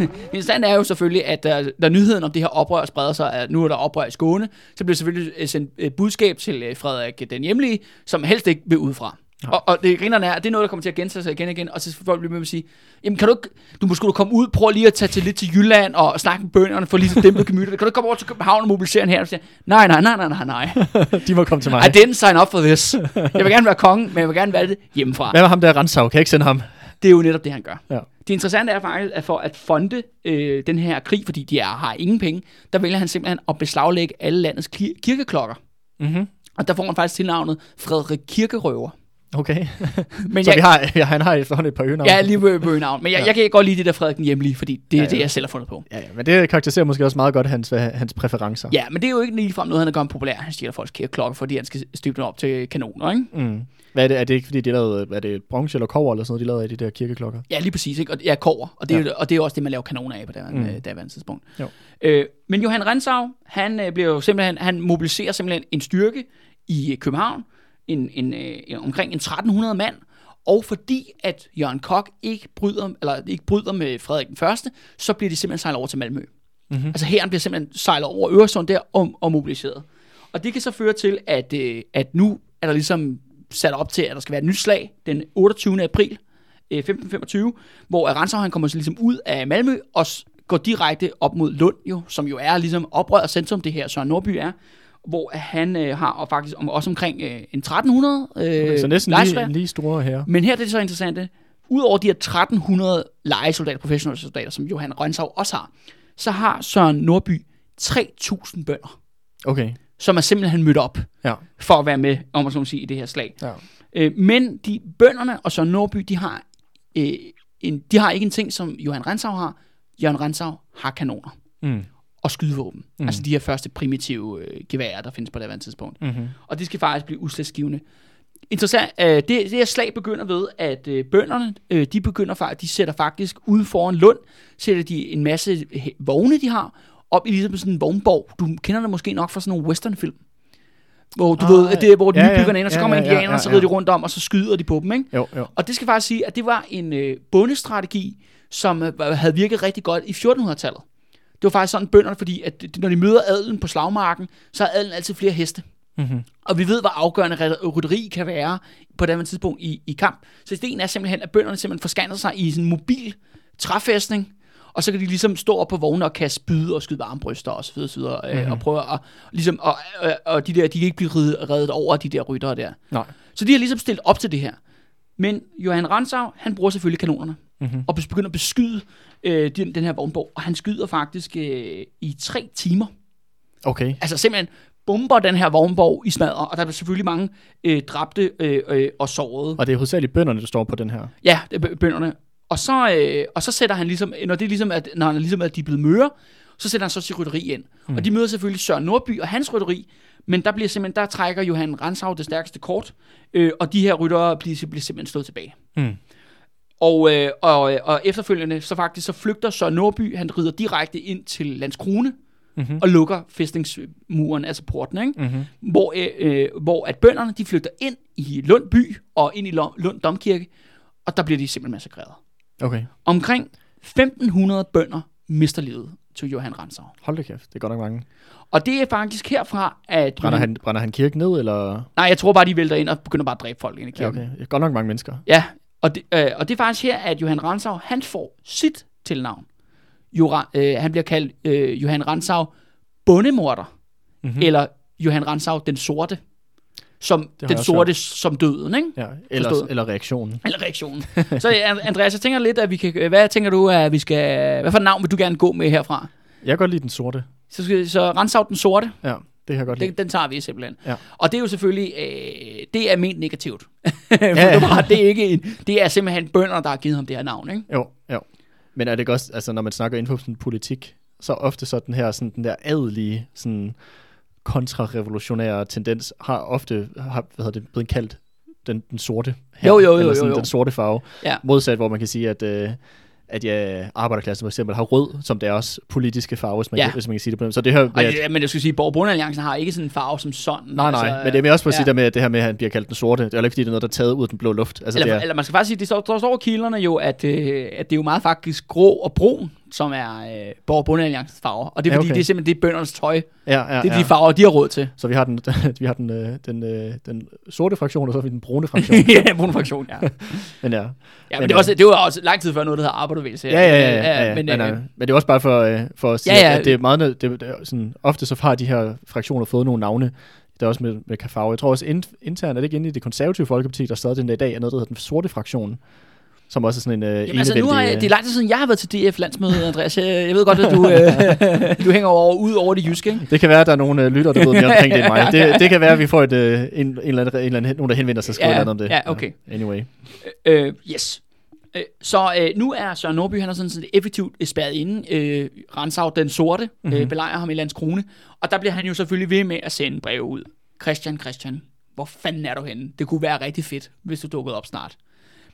Interessant er jo selvfølgelig, at da nyheden om det her oprør spreder sig, at nu er der oprør i Skåne, så bliver selvfølgelig øh, sendt et budskab til øh, Frederik den hjemlige, som helst ikke vil udefra. Ja. Og, og det grinerne er, at det er noget, der kommer til at gentage sig igen og igen, og så folk bliver med at sige, jamen kan du ikke, du må skulle komme ud, prøv lige at tage til lidt til Jylland og snakke med bønderne for lige at dæmpe gemytterne. Kan du ikke komme over til København og mobilisere en her? Og siger, nej, nej, nej, nej, nej, nej. De må komme til mig. I didn't sign up for this. Jeg vil gerne være kongen, men jeg vil gerne være det hjemmefra. Hvad med ham der Renshav? Kan jeg ikke sende ham? Det er jo netop det, han gør. Ja. Det interessante er faktisk, at for at fonde øh, den her krig, fordi de er, har ingen penge, der vælger han simpelthen at beslaglægge alle landets kir- kirkeklokker. Mm-hmm. Og der får man faktisk tilnavnet Frederik Kirkerøver. Okay. Men så jeg, vi har, ja, han har efterhånden et par øgenavn. er lige ved bøgenavn, men jeg, Ja. jeg kan godt lide det der Frederik den hjemlige, fordi det er Ja, det, ja. jeg selv har fundet på. Ja, ja, men det karakteriserer måske også meget godt hans, hans præferencer. Ja, men det er jo ikke ligefrem noget, han er gjort populær. Han stjæler folks kirkeklokker, fordi han skal støbe dem op til kanoner, ikke? Mm. Hvad er det? Er det ikke, fordi de lavede, er det bronze eller kover eller sådan noget, de lavede af de der kirkeklokker? Ja, lige præcis. Ikke? Og ja, kover. Og det, er, Ja. og det er også det, man laver kanoner af på det Mm. daværende tidspunkt. Jo. Øh, men Johan Rensau, han øh, bliver jo simpelthen, han mobiliserer simpelthen en styrke i øh, København, en, en, øh, en- omkring en 1300 mand, og fordi at Jørgen Kok ikke bryder, eller ikke bryder med Frederik den Første, så bliver de simpelthen sejlet over til Malmø. Mhm. Altså her bliver simpelthen sejlet over Øresund der og, og mobiliseret. Og det kan så føre til, at, øh, at nu er der ligesom sat op til, at der skal være et nyt slag den 28. april øh, 1525, hvor Ransau han kommer så ligesom ud af Malmø og går direkte op mod Lund, jo, som jo er ligesom oprøret centrum, det her Søren Nordby er, hvor han øh, har og faktisk om, også omkring øh, en 1300 øh, Okay, så næsten lige, lige store her. Men her er det så interessante. Udover de her 1300 lejesoldater, professionelle soldater, som Johan Rønshav også har, så har Søren Nordby 3000 bønder, Okay, som er simpelthen mødt op ja. for at være med, om man så må sige, i det her slag. ja. Øh, men de bønderne og Søren Nordby, de har, øh, en, de har ikke en ting, som Johan Rensau har. Jørgen Rensau har kanoner Mm. Og skydevåben. Mm. Altså de her første primitive øh, geværer, der findes på det her tidspunkt. Mm-hmm. Og det skal faktisk blive udslagsgivende. Interessant, øh, det, det her slag begynder ved, at øh, bønderne, øh, de begynder faktisk, de sætter faktisk ude foran Lund, sætter de en masse vogne, de har, op i ligesom sådan en vognborg. Du kender det måske nok fra sådan nogle westernfilm. Hvor du Ah, ved, at det er, hvor de ja, ja, ja. nybyggerne ind, og så Ja, kommer ja, ja, indianerne, ja, og så rider ja. de rundt om, og så skyder de på dem, ikke? Jo, jo. Og det skal faktisk sige, at det var en øh, bundestrategi, som øh, havde virket rigtig godt i 1400-tallet. Det var faktisk sådan bønderne, fordi at når de møder adelen på slagmarken, så har adelen altid flere heste. Mm-hmm. Og vi ved, hvor afgørende ry- rytteri kan være på det tidspunkt i, i kamp. Så ideen er simpelthen, at bønderne simpelthen forskanser sig i sådan en mobil træfæstning, og så kan de ligesom stå op på vogne og kaste spyd og skyde varmbryster og så videre, så videre øh, Mhm. og prøve at, ligesom, og, og, og de der, de kan ikke blive reddet, reddet over de der ryttere der. Nej. Så de har ligesom stillet op til det her. Men Johan Ransau, han bruger selvfølgelig kanonerne, Mm-hmm. og begynder at beskyde øh, den, den her vognborg, og han skyder faktisk øh, i tre timer. Okay. Altså simpelthen bomber den her vognborg i smadret, og der er selvfølgelig mange øh, dræbte øh, øh, og sårede. Og det er hovedsageligt bønderne, der står på den her. Ja, det er bø- bønderne. Og så, øh, og så sætter han ligesom, når det er ligesom, at, når han er ligesom, at de er blevet møre, så sætter han så sit rytteri ind. Mm. Og de møder selvfølgelig Søren Nordby og hans rytteri, men der bliver simpelthen, der trækker Johan Ransau det stærkeste kort, øh, og de her ryttere bliver, bliver simpelthen slået tilbage. Mm. Og, øh, og, og efterfølgende, så faktisk, så flygter Søren Nordby, han rider direkte ind til Landskrone, Mm-hmm. og lukker fæstningsmuren, altså porten, ikke? Mm-hmm. hvor, øh, øh, hvor at bønderne de flygter ind i Lund by og ind i Lund Domkirke, og der bliver de simpelthen massakreret. Okay. Omkring 1500 bønder mister livet til Johan Ransau. Hold da kæft, det er godt nok mange. Og det er faktisk herfra, at... Brænder han, brænder han kirken ned, eller? Nej, jeg tror bare, de vælter ind og begynder bare at dræbe folk ind i Ja, kirken. okay. Godt nok mange mennesker. Ja, Og det, øh, og det er faktisk her, at Johan Ransau, han får sit tilnavn. Jora, øh, han bliver kaldt øh, Johan Ransau bondemorder, Mhm. mm-hmm. eller Johan Ransau den sorte. Som den sorte som døden, ikke? Ja, eller, Forstået. eller reaktionen. Eller reaktionen. Så An- Andreas, jeg tænker lidt, at vi kan... Hvad tænker du, at vi skal... Hvad for navn vil du gerne gå med herfra? Jeg kan godt lide den sorte. Så, så Ransau den sorte, Ja, det kan jeg godt lide. den, den tager vi simpelthen. Ja. Og det er jo selvfølgelig... Øh, det er ment negativt. Ja, det, ja. er bare, det, er ikke en, det er simpelthen bønder, der har givet ham det her navn, ikke? Jo, jo. Men er det ikke også, altså når man snakker inden for sådan politik, så ofte så den her, sådan den der adelige, sådan kontrarevolutionære tendens, har ofte, har, hvad hedder det, blevet kaldt den, den sorte her, Jo, jo, jo, eller jo, sådan jo. den sorte farve. Ja. Modsat, hvor man kan sige, at, øh, at ja, arbejderklassen for eksempel har rød som deres politiske farve, hvis man, Ja. kan, hvis man kan sige det på den. Så det her Og, med, at, det- men jeg skulle sige, Borg har ikke sådan en farve som sådan. nej, nej, men det er mere også for at sige ja. der med, at det her med, at han bliver kaldt den sorte. Det er jo ikke, fordi det er noget, der er taget ud af den blå luft. Altså, Eller, det er, eller man skal faktisk sige, det står, der står kilderne jo, at, øh, at det er jo meget faktisk grå og brun, som er øh, Borg Bondealliancens farver. Og det er Ja, fordi, okay. det er simpelthen det er bøndernes tøj. ja, ja, Det er ja. de farver, de har råd til. Så vi har den, vi har den, øh, den, øh, den sorte fraktion, og så har vi den brune fraktion. ja, brune fraktion, ja. Men ja. Ja, men Men, det, var også, det var også lang tid før noget, der hedder arbejderbevægelse. Ja, ja, ja. ja, ja, men, men, øh, men, men det er også bare for, øh, for at sige, Ja, ja, ja. ja. at det er meget, det, det er sådan, ofte så har de her fraktioner fået nogle navne, der er også med, med farve. Jeg tror også in, internt, er det ikke inde i det konservative folkeparti, der stadig den dag i dag er noget, der hedder den sorte fraktion, som også er sådan en øh, Jamen, altså, nu har jeg, enevældig, det er lang tid siden, jeg har været til DF-landsmøde, Andreas. Jeg, jeg ved godt, at du, øh, du hænger over, ud over det jyske, ikke? det kan være, at der er nogle øh, lytter, der ved mere omkring det end mig. Det, det kan være, at vi får et, øh, en, en, eller anden, en eller anden, nogen, der henvender sig og skriver Ja, ja, noget om det. ja, okay. Anyway. Øh, yes. Øh, Så øh, nu er Søren Norby, han er sådan set effektivt spærret inde. Øh, Ransau den sorte mm-hmm. øh, Mhm. belejrer ham i Landskrone. Og der bliver han jo selvfølgelig ved med at sende breve ud. Christian, Christian, hvor fanden er du henne? Det kunne være rigtig fedt, hvis du dukkede op snart.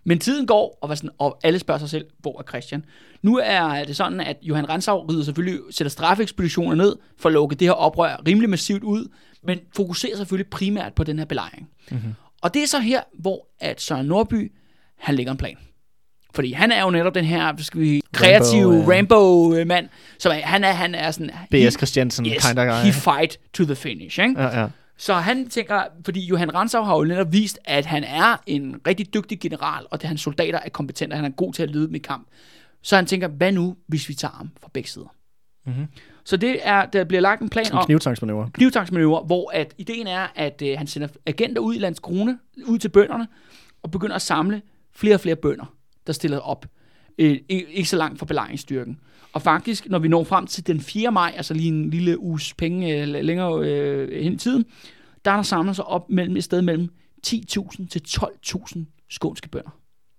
Men tiden går, og, sådan, og alle spørger sig selv, hvor er Christian? Nu er det sådan, at Johan Ransau rider selvfølgelig, sætter straffeekspeditioner ned for at lukke det her oprør rimelig massivt ud, men fokuserer selvfølgelig primært på den her belejring. Mm-hmm. Og det er så her, hvor at Søren Norby, han lægger en plan. Fordi han er jo netop den her, skal vi, kreative Rambo. Rambo-mand, som er, han er, han er sådan... B.S. Christiansen, yes, kind of guy. he fight to the finish, ikke? Ja, ja. Så han tænker, fordi Johan Ransau har jo netop vist, at han er en rigtig dygtig general, og at hans soldater er kompetente, og han er god til at lede i kamp. Så han tænker, hvad nu, hvis vi tager ham fra begge sider? Mhm. Så det er, der bliver lagt en plan om knivtangsmanøvre. knivtangsmanøvre, hvor at ideen er, at øh, han sender agenter ud i Landskrone, ud til bønderne, og begynder at samle flere og flere bønder, der stiller op. Øh, ikke så langt fra belejringsstyrken. Og faktisk, når vi når frem til den 4. maj, altså lige en lille uges penge øh, længere øh, hen i tiden, der er der samlet sig op mellem et sted mellem 10.000 til 12.000 skånske bønder.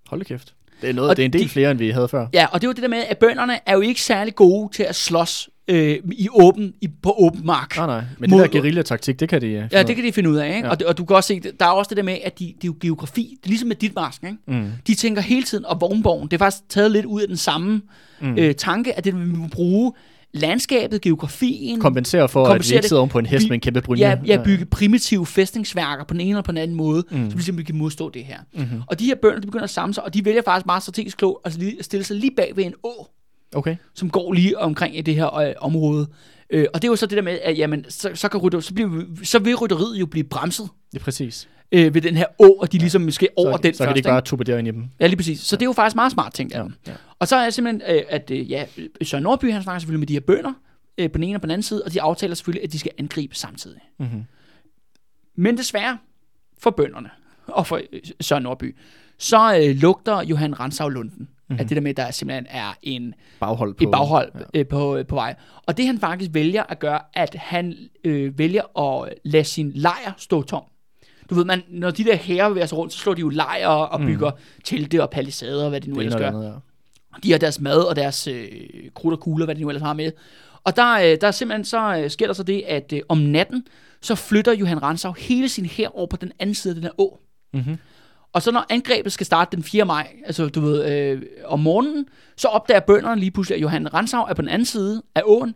Hold kæft. Det er, noget, Og det er en del de- flere, end vi havde før. Ja, og det var det der med, at bønderne er jo ikke særlig gode til at slås øh, i åben, i, på åben mark. Nej, nej. Men Mod- det der guerilla-taktik, det kan de... øh, Ja, det kan de finde ud af, ikke? Ja. Og, det, og du kan også se, der er også det der med, at de, det er jo geografi. Det er ligesom med dit masken, ikke? Mm. De tænker hele tiden, og vognborgen, det er faktisk taget lidt ud af den samme mm. øh, tanke, at det vi må bruge landskabet, geografien, Kompensere for, at vi Kompensere ikke sidder oven på en hest Vi- med en kæmpe brynje. ja, ja, bygge primitive fæstningsværker på den ene eller på den anden måde, Mm. så vi simpelthen kan modstå det her. Mhm. Og de her bønder, de begynder at samle sig, og de vælger faktisk meget strategisk klogt at stille sig lige bag ved en å, Okay. som går lige omkring i det her øh, område. Øh, og det er jo så det der med, at jamen, så, så, kan rytter, så, bliver, så vil rytteriet jo blive bremset Det er præcis. øh, ved den her å, og de ligesom skal over så, den så kan først. de ikke bare turbedere ind i dem. Ja, lige præcis. Så det er jo faktisk meget smart tænkt af Ja, ja. Og så er det simpelthen, øh, at øh, ja, Søren Nordby, han snakker selvfølgelig med de her bønder, øh, på den ene og på den anden side, og de aftaler selvfølgelig, at de skal angribe samtidig. Mm-hmm. Men desværre for bønderne og for øh, Søren Nordby, så øh, lugter Johan Ransau Lunden. Mm-hmm. At det der med, at der simpelthen er en, Baghold på... et baghold Ja. øh, på, på vej. Og det han faktisk vælger at gøre, at han øh, vælger at lade sin lejr stå tom. Du ved, man, når de der herrer bevæger sig rundt, så slår de jo lejre og bygger mm. telte og palisader og hvad de nu Det ellers gør. det andet, ja. De har deres mad og deres øh, krudt og kugler, hvad de nu ellers har med. Og der, øh, der er simpelthen så øh, sker der så det, at øh, om natten, så flytter Johan Ransau hele sin her over på den anden side af den her å. Mhm. Og så når angrebet skal starte den 4. maj, altså du ved, øh, om morgenen, så opdager bønderne lige pludselig, at Johan Ransau er på den anden side af åen,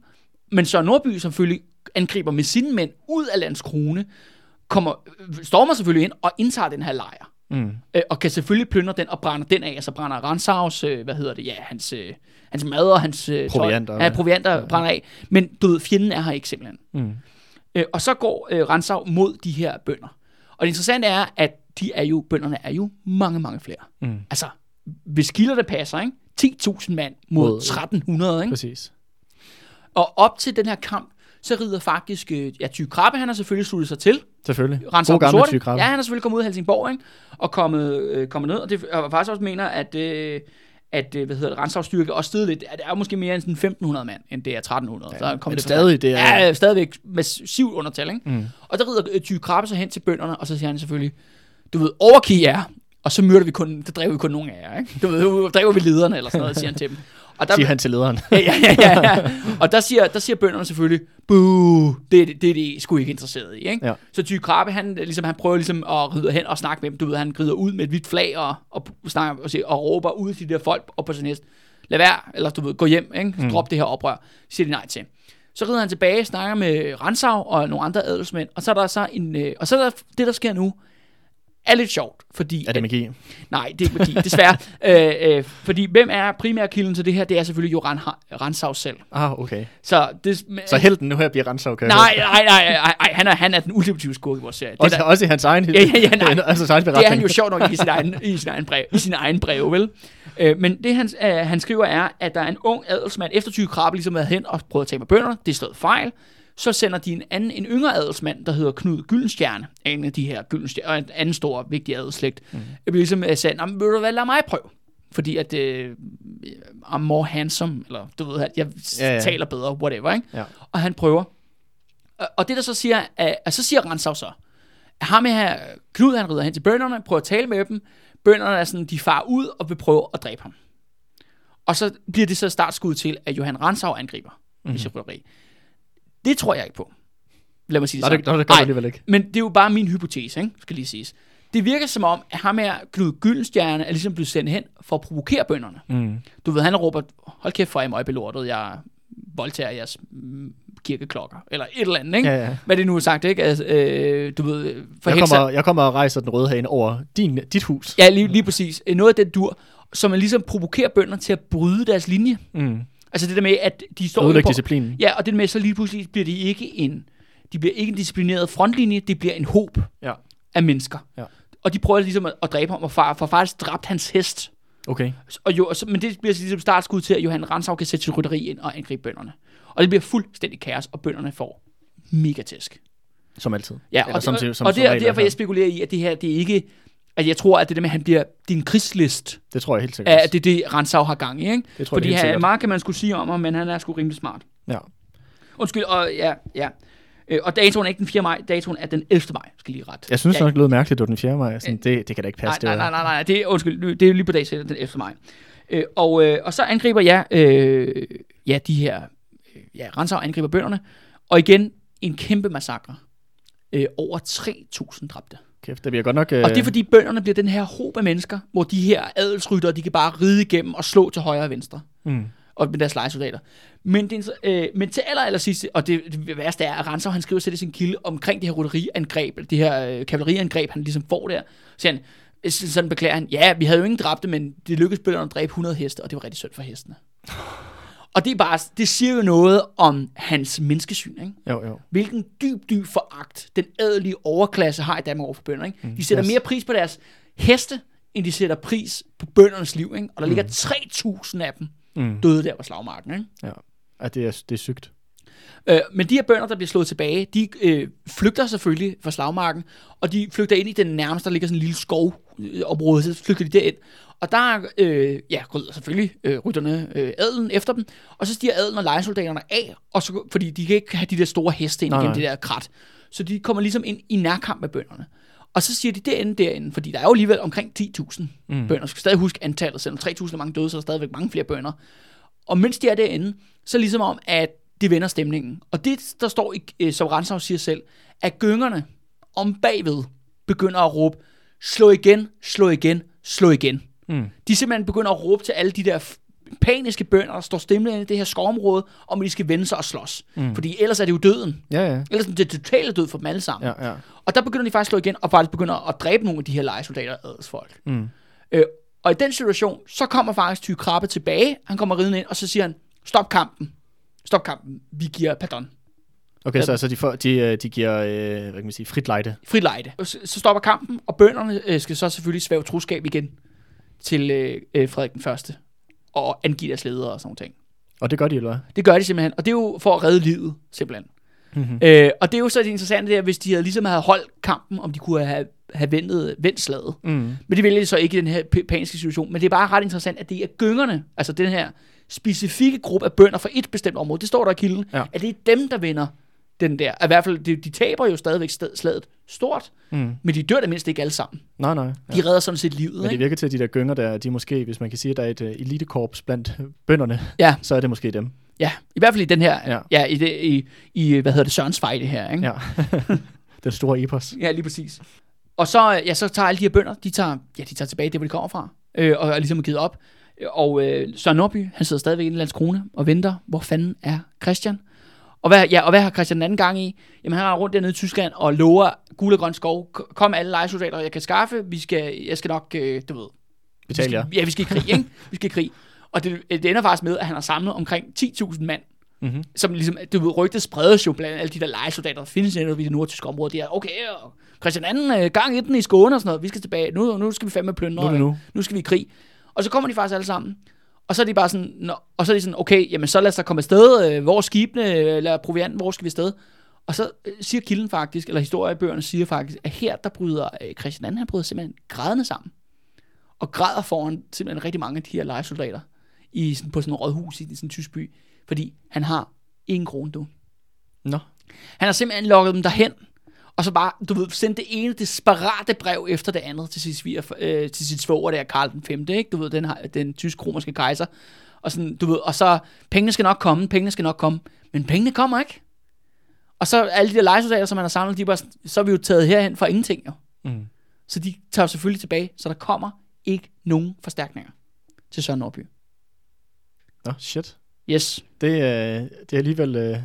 men så Nordby selvfølgelig angriber med sine mænd ud af Landskrone, kommer, stormer selvfølgelig ind og indtager den her lejr. Mm. Øh, og kan selvfølgelig plyndre den og brænder den af. Altså brænder Ransaus, øh, hvad hedder det, ja, hans, øh, hans mad og hans øh, tøj- Provianter. Ja, provianter ja. brænder af. Men du ved, fjenden er her ikke simpelthen. Mm. Øh, og så går øh, Ransau mod de her bønder. Og det interessante er, at de er jo, bønderne er jo mange, mange flere. Mm. Altså, hvis kilderne passer, ikke? 10.000 mand mod Mod- 1300, ikke? Præcis. Og op til den her kamp, så rider faktisk, øh, ja, Ty Krabbe, han har selvfølgelig sluttet sig til. Selvfølgelig. Rensau God gamle. Tyge Krabbe. Ja, han er selvfølgelig kommet ud af Helsingborg, ikke? Og kommet, øh, kommet ned, og det og faktisk også mener, at, øh, at øh, hvad hedder det, Rensau styrke også steget lidt. Det er måske mere end sådan 1500 mand, end det er 1300. Ja, men stadig, det er- Ja, stadigvæk massivt undertal, ikke? Mm. Og der rider øh, Ty Krabbe så hen til bønderne, og så siger han selvfølgelig, du ved, overgiv jer, og så myrder vi kun, der dræber vi kun nogle af jer, ikke? Du ved, nu dræber vi lederne, eller sådan noget, siger han til dem. Og der, Siger han til lederen. ja, ja, ja, ja. Og der siger, der siger bønderne selvfølgelig, buh, det, det, det er de sgu ikke interesseret i. Ikke? Ja. Så Ty Krabbe, han, ligesom, han prøver ligesom at ride hen og snakke med dem. Du ved, han rider ud med et hvidt flag og, og, snakker, og, siger, og råber ud til de der folk op på sin hest. Lad være, eller du ved, gå hjem, ikke? Mm. drop det her oprør. Siger de nej til. Så rider han tilbage, snakker med Ransau og nogle andre adelsmænd, og så er der så en, øh, og så er der, det, der sker nu, er lidt sjovt, fordi... Er det magi? Nej, det er ikke magi, desværre. øh, øh, fordi hvem er primærkilden til det her? Det er selvfølgelig Joran Ransau selv. Ah, okay. Så, det, Så helten nu her bliver Rensau, kan Nej, nej, nej, nej, nej, han er, han er den ultimative skurk i vores serie. Også, der, også i hans egen Ja, ja, ja, nej. altså, hans egen det er han jo sjovt nok i sin egen, i sin egen, brev, i sin egen brev, vel? Øh, men det, han, øh, han skriver, er, at der er en ung adelsmand, efter Tyge Krabbe ligesom har været hen og prøvet at tale med bønderne, det er slået fejl, så sender de en anden, en yngre adelsmand, der hedder Knud Gyldenstjerne, en af de her Gyldenstjerne, og en anden stor, vigtig adelsslægt, mm. bliver ligesom uh, sagt, "Nå, men vil du hvad, lad mig prøve. Fordi at øh, I'm more handsome, eller du ved, at jeg Ja, ja, taler bedre, whatever, ikke? Ja. Og han prøver. Og, og det der så siger, at, at så siger Ransau så, at ham her, Knud han rider hen til bønderne, prøver at tale med dem, bønderne er sådan, de far ud og vil prøve at dræbe ham. Og så bliver det så startskud til, at Johan Ransau angriber mm-hmm. Bishop Rytteri. Det tror jeg ikke på. Lad mig sige det sådan. det, det gør Nej, det alligevel ikke. men det er jo bare min hypotese, ikke? skal lige siges. Det virker som om, at ham her, Knud Gyldenstjerne, er ligesom blevet sendt hen for at provokere bønderne. Mm. Du ved, han råber, hold kæft for møg belortet, jeg voldtager jeres mm, kirkeklokker, eller et eller andet, ikke? Ja, ja. Hvad det nu er sagt, ikke? Altså, øh, du ved, for Jeg kommer, jeg kommer og rejser den røde hane over din, dit hus. Ja, lige, lige præcis. Noget af den dur, som man ligesom provokerer bønder til at bryde deres linje. Mm. Altså det der med, at de står Ødelægge disciplinen. Ja, og det der med, så lige pludselig bliver de ikke en, de bliver ikke en disciplineret frontlinje, det bliver en håb Ja. af mennesker. Ja. Og de prøver ligesom at, at dræbe ham, og far, for faktisk dræbt hans hest. Okay. Og jo, og så, men det bliver ligesom startskud til, at Johan Ransau kan sætte sit rytteri ind og angribe bønderne. Og det bliver fuldstændig kaos, og bønderne får mega tæsk. Som altid. Ja, Eller og, som, og, som, som, og som det er derfor, er. jeg spekulerer i, at det her, det er ikke... At jeg tror, at det der med, at han bliver din krigslist, Det tror jeg helt sikkert. at det er det, Ransau har gang i, ikke? det tror jeg Fordi helt han, sikkert. meget kan man skulle sige om ham, men han er sgu rimelig smart. Ja. Undskyld, og ja, ja. Øh, Og datoen er ikke den 4. maj, datoen er den 11. maj, skal jeg lige ret. Jeg synes ja, nok, det lød mærkeligt, det var den 4. maj. Sådan, det, det kan da ikke nej, passe. nej, det var- nej, nej, nej, det er, undskyld, det er lige på dagen den 11. maj. Øh, og, øh, og så angriber jeg, øh, ja, de her, øh, ja, Ransau angriber bønderne, og igen, en kæmpe massakre. Øh, over 3.000 dræbte. Kæft, det bliver godt nok... Øh, Og det er fordi bønderne bliver den her håb af mennesker, hvor de her adelsrytter, de kan bare ride igennem og slå til højre og venstre. Mm. og med deres lejesoldater. Men, det, øh, men til aller, aller sidste, og det, det værste er, at Ransau, han skriver selv i sin kilde omkring det her rytteriangreb, det her øh, kavaleriangreb, han ligesom får der, så han, øh, sådan beklager han, ja, vi havde jo ingen dræbte, men det lykkedes bønderne at dræbe 100 heste, og det var rigtig synd for hestene. Og det er bare, det siger jo noget om hans menneskesyn, ikke? Jo, jo. Hvilken dyb, dyb foragt den adelige overklasse har i Danmark over for bønder, ikke? De sætter yes. mere pris på deres heste, end de sætter pris på bøndernes liv, ikke? Og der ligger 3.000 af dem Mm. døde der på slagmarken, ikke? Ja. ja det, er, det er sygt. Øh, men de her bønder, der bliver slået tilbage, de øh, flygter selvfølgelig fra slagmarken, og de flygter ind i den nærmeste, der ligger sådan en lille skovområde, så flygter de derind. Og der øh, ja, ryder selvfølgelig øh, rytterne øh, adelen efter dem, og så stiger adelen og lejesoldaterne af, og så, fordi de kan ikke have de der store heste ind igennem det der krat. Så de kommer ligesom ind i nærkamp med bønderne. Og så siger de derinde, derinde, fordi der er jo alligevel omkring 10.000 mm. bønder. skal stadig huske antallet, selvom 3.000 er mange døde, så er der stadigvæk mange flere bønder. Og mens de er derinde, så ligesom om, at det vender stemningen. Og det, der står, i, øh, som Ransau siger selv, at gyngerne om bagved begynder at råbe, slå igen, slå igen, slå igen. Mm. De simpelthen begynder at råbe til alle de der paniske bønder, der står stemmen i det her skovområde, om at de skal vende sig og slås. Mm. Fordi ellers er det jo døden. Ja, ja. Ellers er det totale død for dem alle sammen. Ja, ja. Og der begynder de faktisk at slå igen, og faktisk begynder at dræbe nogle af de her lejesoldater og adelsfolk. Mm. Øh, og i den situation, så kommer faktisk Ty Krabbe tilbage, han kommer ridende ind, og så siger han, stop kampen, stop kampen, vi giver pardon. Okay, Ja. så altså de, får, de, øh, de giver, øh, hvad kan man sige, frit lejde. frit lejde. Så, så stopper kampen, og bønderne øh, skal så selvfølgelig svæve troskab igen til øh, Frederik den Første og angive deres ledere og sådan nogle ting. Og det gør de, eller hvad? Det gør de simpelthen, og det er jo for at redde livet, simpelthen. Mm-hmm. Øh, og det er jo så det interessante der, hvis de havde ligesom havde holdt kampen, om de kunne have, have ventet, vendt slaget. Mm. Men det vælger de så ikke i den her paniske situation. Men det er bare ret interessant, at det er gyngerne, altså den her specifikke gruppe af bønder fra et bestemt område, det står der i kilden, Ja. at det er dem, der vinder den der. I hvert fald, de, de taber jo stadigvæk sted- slaget stort, Mm. men de dør da mindst ikke alle sammen. Nej, nej. De redder sådan set livet, Men det ikke? virker til, at de der gynger der, de måske, hvis man kan sige, at der er et uh, elitekorps blandt bønderne, Ja. så er det måske dem. Ja, i hvert fald i den her, Ja. ja, ja i, det, i, i, hvad hedder det, Sørens fight her, ikke? Ja. Den store epos. Ja, lige præcis. Og så, ja, så tager alle de her bønder, de tager, ja, de tager tilbage det, hvor de kommer fra, øh, og er ligesom givet op. Og øh, Søren Nordby, han sidder stadigvæk i Landskrone og venter, hvor fanden er Christian? Og hvad, ja, og hvad har Christian den anden gang i? Jamen han har rundt dernede i Tyskland og lover guld og grøn skov. Kom alle lejesoldater, jeg kan skaffe. Vi skal, jeg skal nok, øh, du ved. Vi Betal skal, jer. Ja, vi skal i krig, ikke? Vi skal i krig. Og det, det ender faktisk med, at han har samlet omkring 10.000 mand, Mm-hmm. som ligesom, du ved, rygtet spredes jo blandt alle de der lejesoldater, der findes netop i det nordtyske område. De er, okay, Christian anden øh, gang i den i Skåne og sådan noget, vi skal tilbage, nu, nu skal vi fandme plyndre, Nu det nu. nu skal vi i krig. Og så kommer de faktisk alle sammen, og så er de bare sådan, Nå, og så er de sådan, okay, jamen så lad os da komme afsted, øh, hvor skibene, eller provianten, hvor skal vi afsted? Og så øh, siger kilden faktisk, eller historiebøgerne siger faktisk, at her der bryder øh, Christian anden, han bryder simpelthen grædende sammen. Og græder foran simpelthen rigtig mange af de her lejesoldater i, sådan, på sådan et rådhus i sådan en tysk by, fordi han har ingen krone, du. Nå. Han har simpelthen lukket dem derhen, og så bare, du ved, sendt det ene desperate brev efter det andet til sit, sviger, øh, til sit svoger der, Karl den 5., ikke? Du ved, den, den tysk-romerske kejser. Og, sådan, du ved, og så, pengene skal nok komme, pengene skal nok komme, men pengene kommer ikke. Og så alle de der lejesoldater, som han har samlet, de er bare, så er vi jo taget herhen for ingenting, jo. Mm. Så de tager selvfølgelig tilbage, så der kommer ikke nogen forstærkninger til Søren Nordby. Nå, shit. Yes. Det, øh, det er alligevel øh,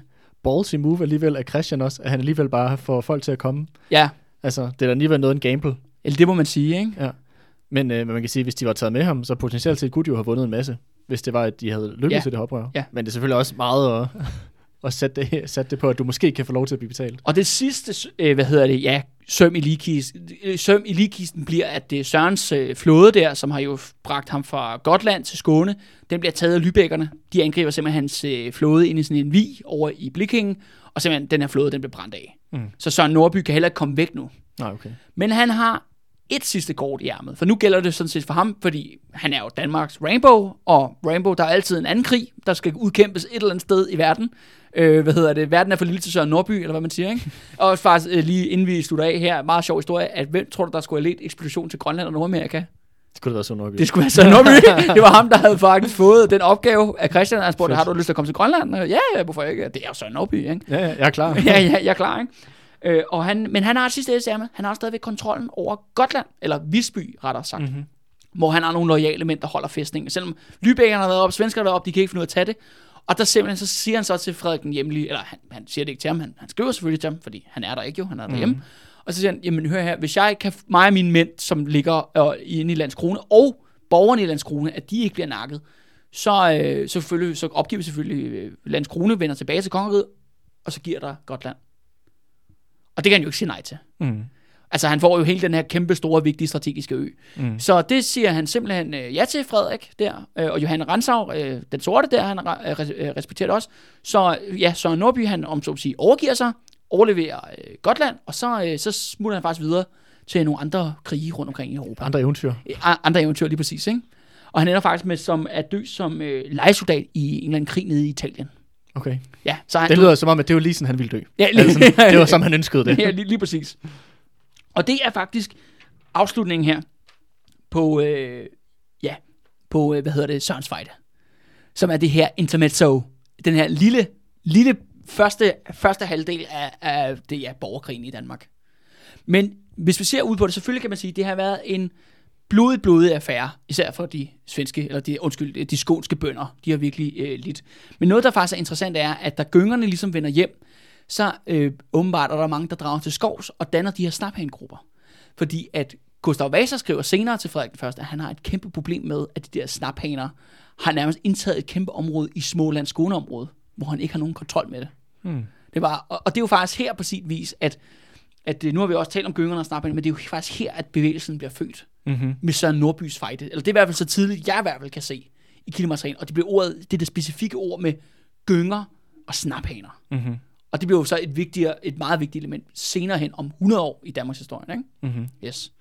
ballsy move alligevel af Christian også, at han alligevel bare får folk til at komme. Ja, Altså, det er da alligevel noget en gamble. eller det må man sige, ikke? Men øh, men man kan sige, hvis de var taget med ham, så potentielt set kunne de jo have vundet en masse, hvis det var, at de havde lykkes Ja. i det oprør. Ja. Men det er selvfølgelig også meget at, at sætte, det, sætte det på, at du måske kan få lov til at blive betalt. Og det sidste, øh, hvad hedder det, ja, søm i ligkisten, øh, søm i ligkisten bliver, at det er Sørens øh, flåde der, som har jo bragt ham fra Gotland til Skåne, den bliver taget af lybækkerne. De angriber simpelthen hans øh, flåde ind i sådan en vi over i Blikkingen, og simpelthen den her flåde, den bliver brændt af. Mm. Så Søren Nordby kan heller ikke komme væk nu. Nej, okay. Men han har et sidste kort i ærmet, for nu gælder det sådan set for ham, fordi han er jo Danmarks Rainbow, og Rainbow, der er altid en anden krig, der skal udkæmpes et eller andet sted i verden. Øh, hvad hedder det? Verden er for lille til Søren Nordby, eller hvad man siger, ikke? og faktisk øh, lige inden vi slutter af her, meget sjov historie, at hvem tror du, der skulle have ledt ekspedition til Grønland og Nordamerika? Det skulle være så nok. Det skulle være Søren Nordby. det var ham, der havde faktisk fået den opgave af Christian, han spurgte, har du lyst til at komme til Grønland? Ja, ja, hvorfor ikke? Det er jo Søren Nordby, ikke? Ja, ja, jeg er klar. ja, ja, jeg er klar, ikke? Øh, og han, men han har et sidste ærme. Han har stadigvæk kontrollen over Gotland, eller Visby, rettere sagt. Mhm. Mm-hmm. Hvor han har nogle loyale mænd, der holder fæstningen. Selvom Lübeckerne har været op, svenskerne har været op, de kan ikke finde ud af at tage det. Og der simpelthen, så siger han så til Frederik den hjemlige, eller han, han siger det ikke til ham, han, han skriver selvfølgelig til ham, fordi han er der ikke jo, han er derhjemme. Mm-hmm. Og så siger han, jamen hør her, hvis jeg kan, mig og mine mænd, som ligger øh, inde i Landskrone, og borgerne i Landskrone, at de ikke bliver nakket, så, øh, selvfølgelig, så opgiver vi selvfølgelig øh, Landskrone, vender tilbage til kongeriget, og så giver der Gotland. Og det kan han jo ikke sige nej til. Mm. Altså han får jo hele den her kæmpe store, vigtige strategiske ø. Mm. Så det siger han simpelthen øh, ja til, Frederik der, øh, og Johan Ransau, øh, den sorte der, han øh, øh, respekterer også. Så øh, ja, Søren Nordby, han om så at sige, overgiver sig, overleverer øh, Gotland, og så, øh, så smutter han faktisk videre til nogle andre krige rundt omkring i Europa. Andre eventyr. Andre eventyr lige præcis, ikke? Og han ender faktisk med som at dø som øh, lejesoldat i en eller anden krig nede i Italien. Okay. Ja, så han Det lyder som om, at det var lige sådan, han ville dø. Ja, Altså, sådan, det var som han ønskede det. ja, lige, lige præcis. Og det er faktisk afslutningen her på, øh, ja, på, øh, hvad hedder det, Sørens Fejde. Som er det her intermezzo. Den her lille, lille første, første halvdel af, af det, ja, borgerkrigen i Danmark. Men hvis vi ser ud på det, selvfølgelig kan man sige, at det har været en blodig, blodig affære, især for de svenske, eller de, undskyld, de skånske bønder, de har virkelig øh, lidt. Men noget, der faktisk er interessant, er, at da gyngerne ligesom vender hjem, så øh, åbenbart er der mange, der drager til skovs og danner de her snaphanegrupper. Fordi at Gustav Vasa skriver senere til Frederik den 1., at han har et kæmpe problem med, at de der snaphaner har nærmest indtaget et kæmpe område i Smålands Skåneområde, hvor han ikke har nogen kontrol med det. Hmm. Det var, og, og det er jo faktisk her på sit vis, at, at øh, nu har vi også talt om gyngerne og snappen, men det er jo faktisk her, at bevægelsen bliver født Mm-hmm. med Søren Nordbys fejde. Eller det er i hvert fald så tidligt, jeg i hvert fald kan se i kildematerialet. Og det bliver ordet, det er det specifikke ord med gynger og snaphaner. Mm-hmm. Og det bliver jo så et, vigtigere, et meget vigtigt element senere hen om 100 år i Danmarks historie. Ikke? Mm-hmm. Yes.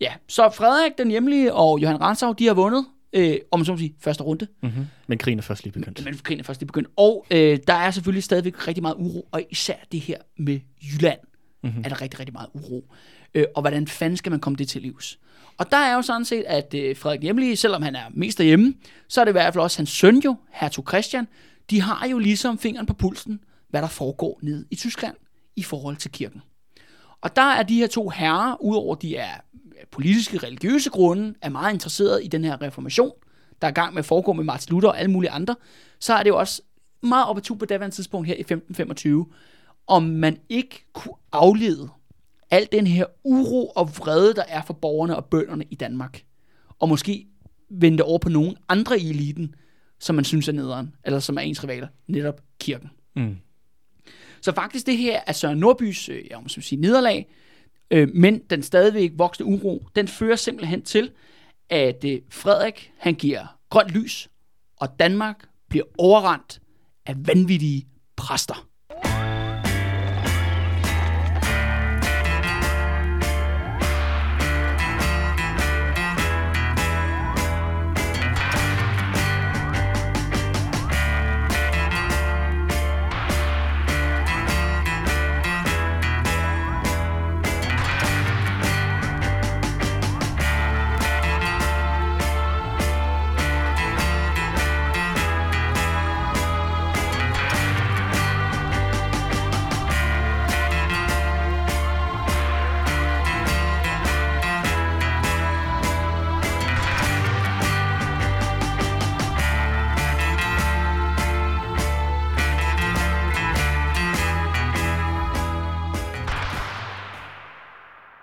Ja, så Frederik den hjemlige og Johan Ransau, de har vundet, øh, om man så må sige, første runde. Mm-hmm. Men krigen er først lige begyndt. Men krigen er først lige begyndt. Og øh, der er selvfølgelig stadigvæk rigtig meget uro, og især det her med Jylland, mm-hmm. er der rigtig, rigtig meget uro. Øh, og hvordan fanden skal man komme det til livs? Og der er jo sådan set, at øh, Frederik Hjemlige, selvom han er mest derhjemme, så er det i hvert fald også hans søn jo, hertug Christian, de har jo ligesom fingeren på pulsen, hvad der foregår ned i Tyskland i forhold til kirken. Og der er de her to herrer, udover de er politiske, religiøse grunde, er meget interesseret i den her reformation, der er i gang med at foregå med Martin Luther og alle mulige andre, så er det jo også meget op på daværende tidspunkt her i 1525, om man ikke kunne aflede al den her uro og vrede, der er for borgerne og bønderne i Danmark. Og måske vende det over på nogen andre i eliten, som man synes er nederen, eller som er ens rivaler, netop kirken. Mm. Så faktisk det her er Søren Nordbys, øh, jeg må sige, nederlag, øh, men den stadigvæk voksne uro, den fører simpelthen til, at øh, Frederik, han giver grønt lys, og Danmark bliver overrendt af vanvittige præster.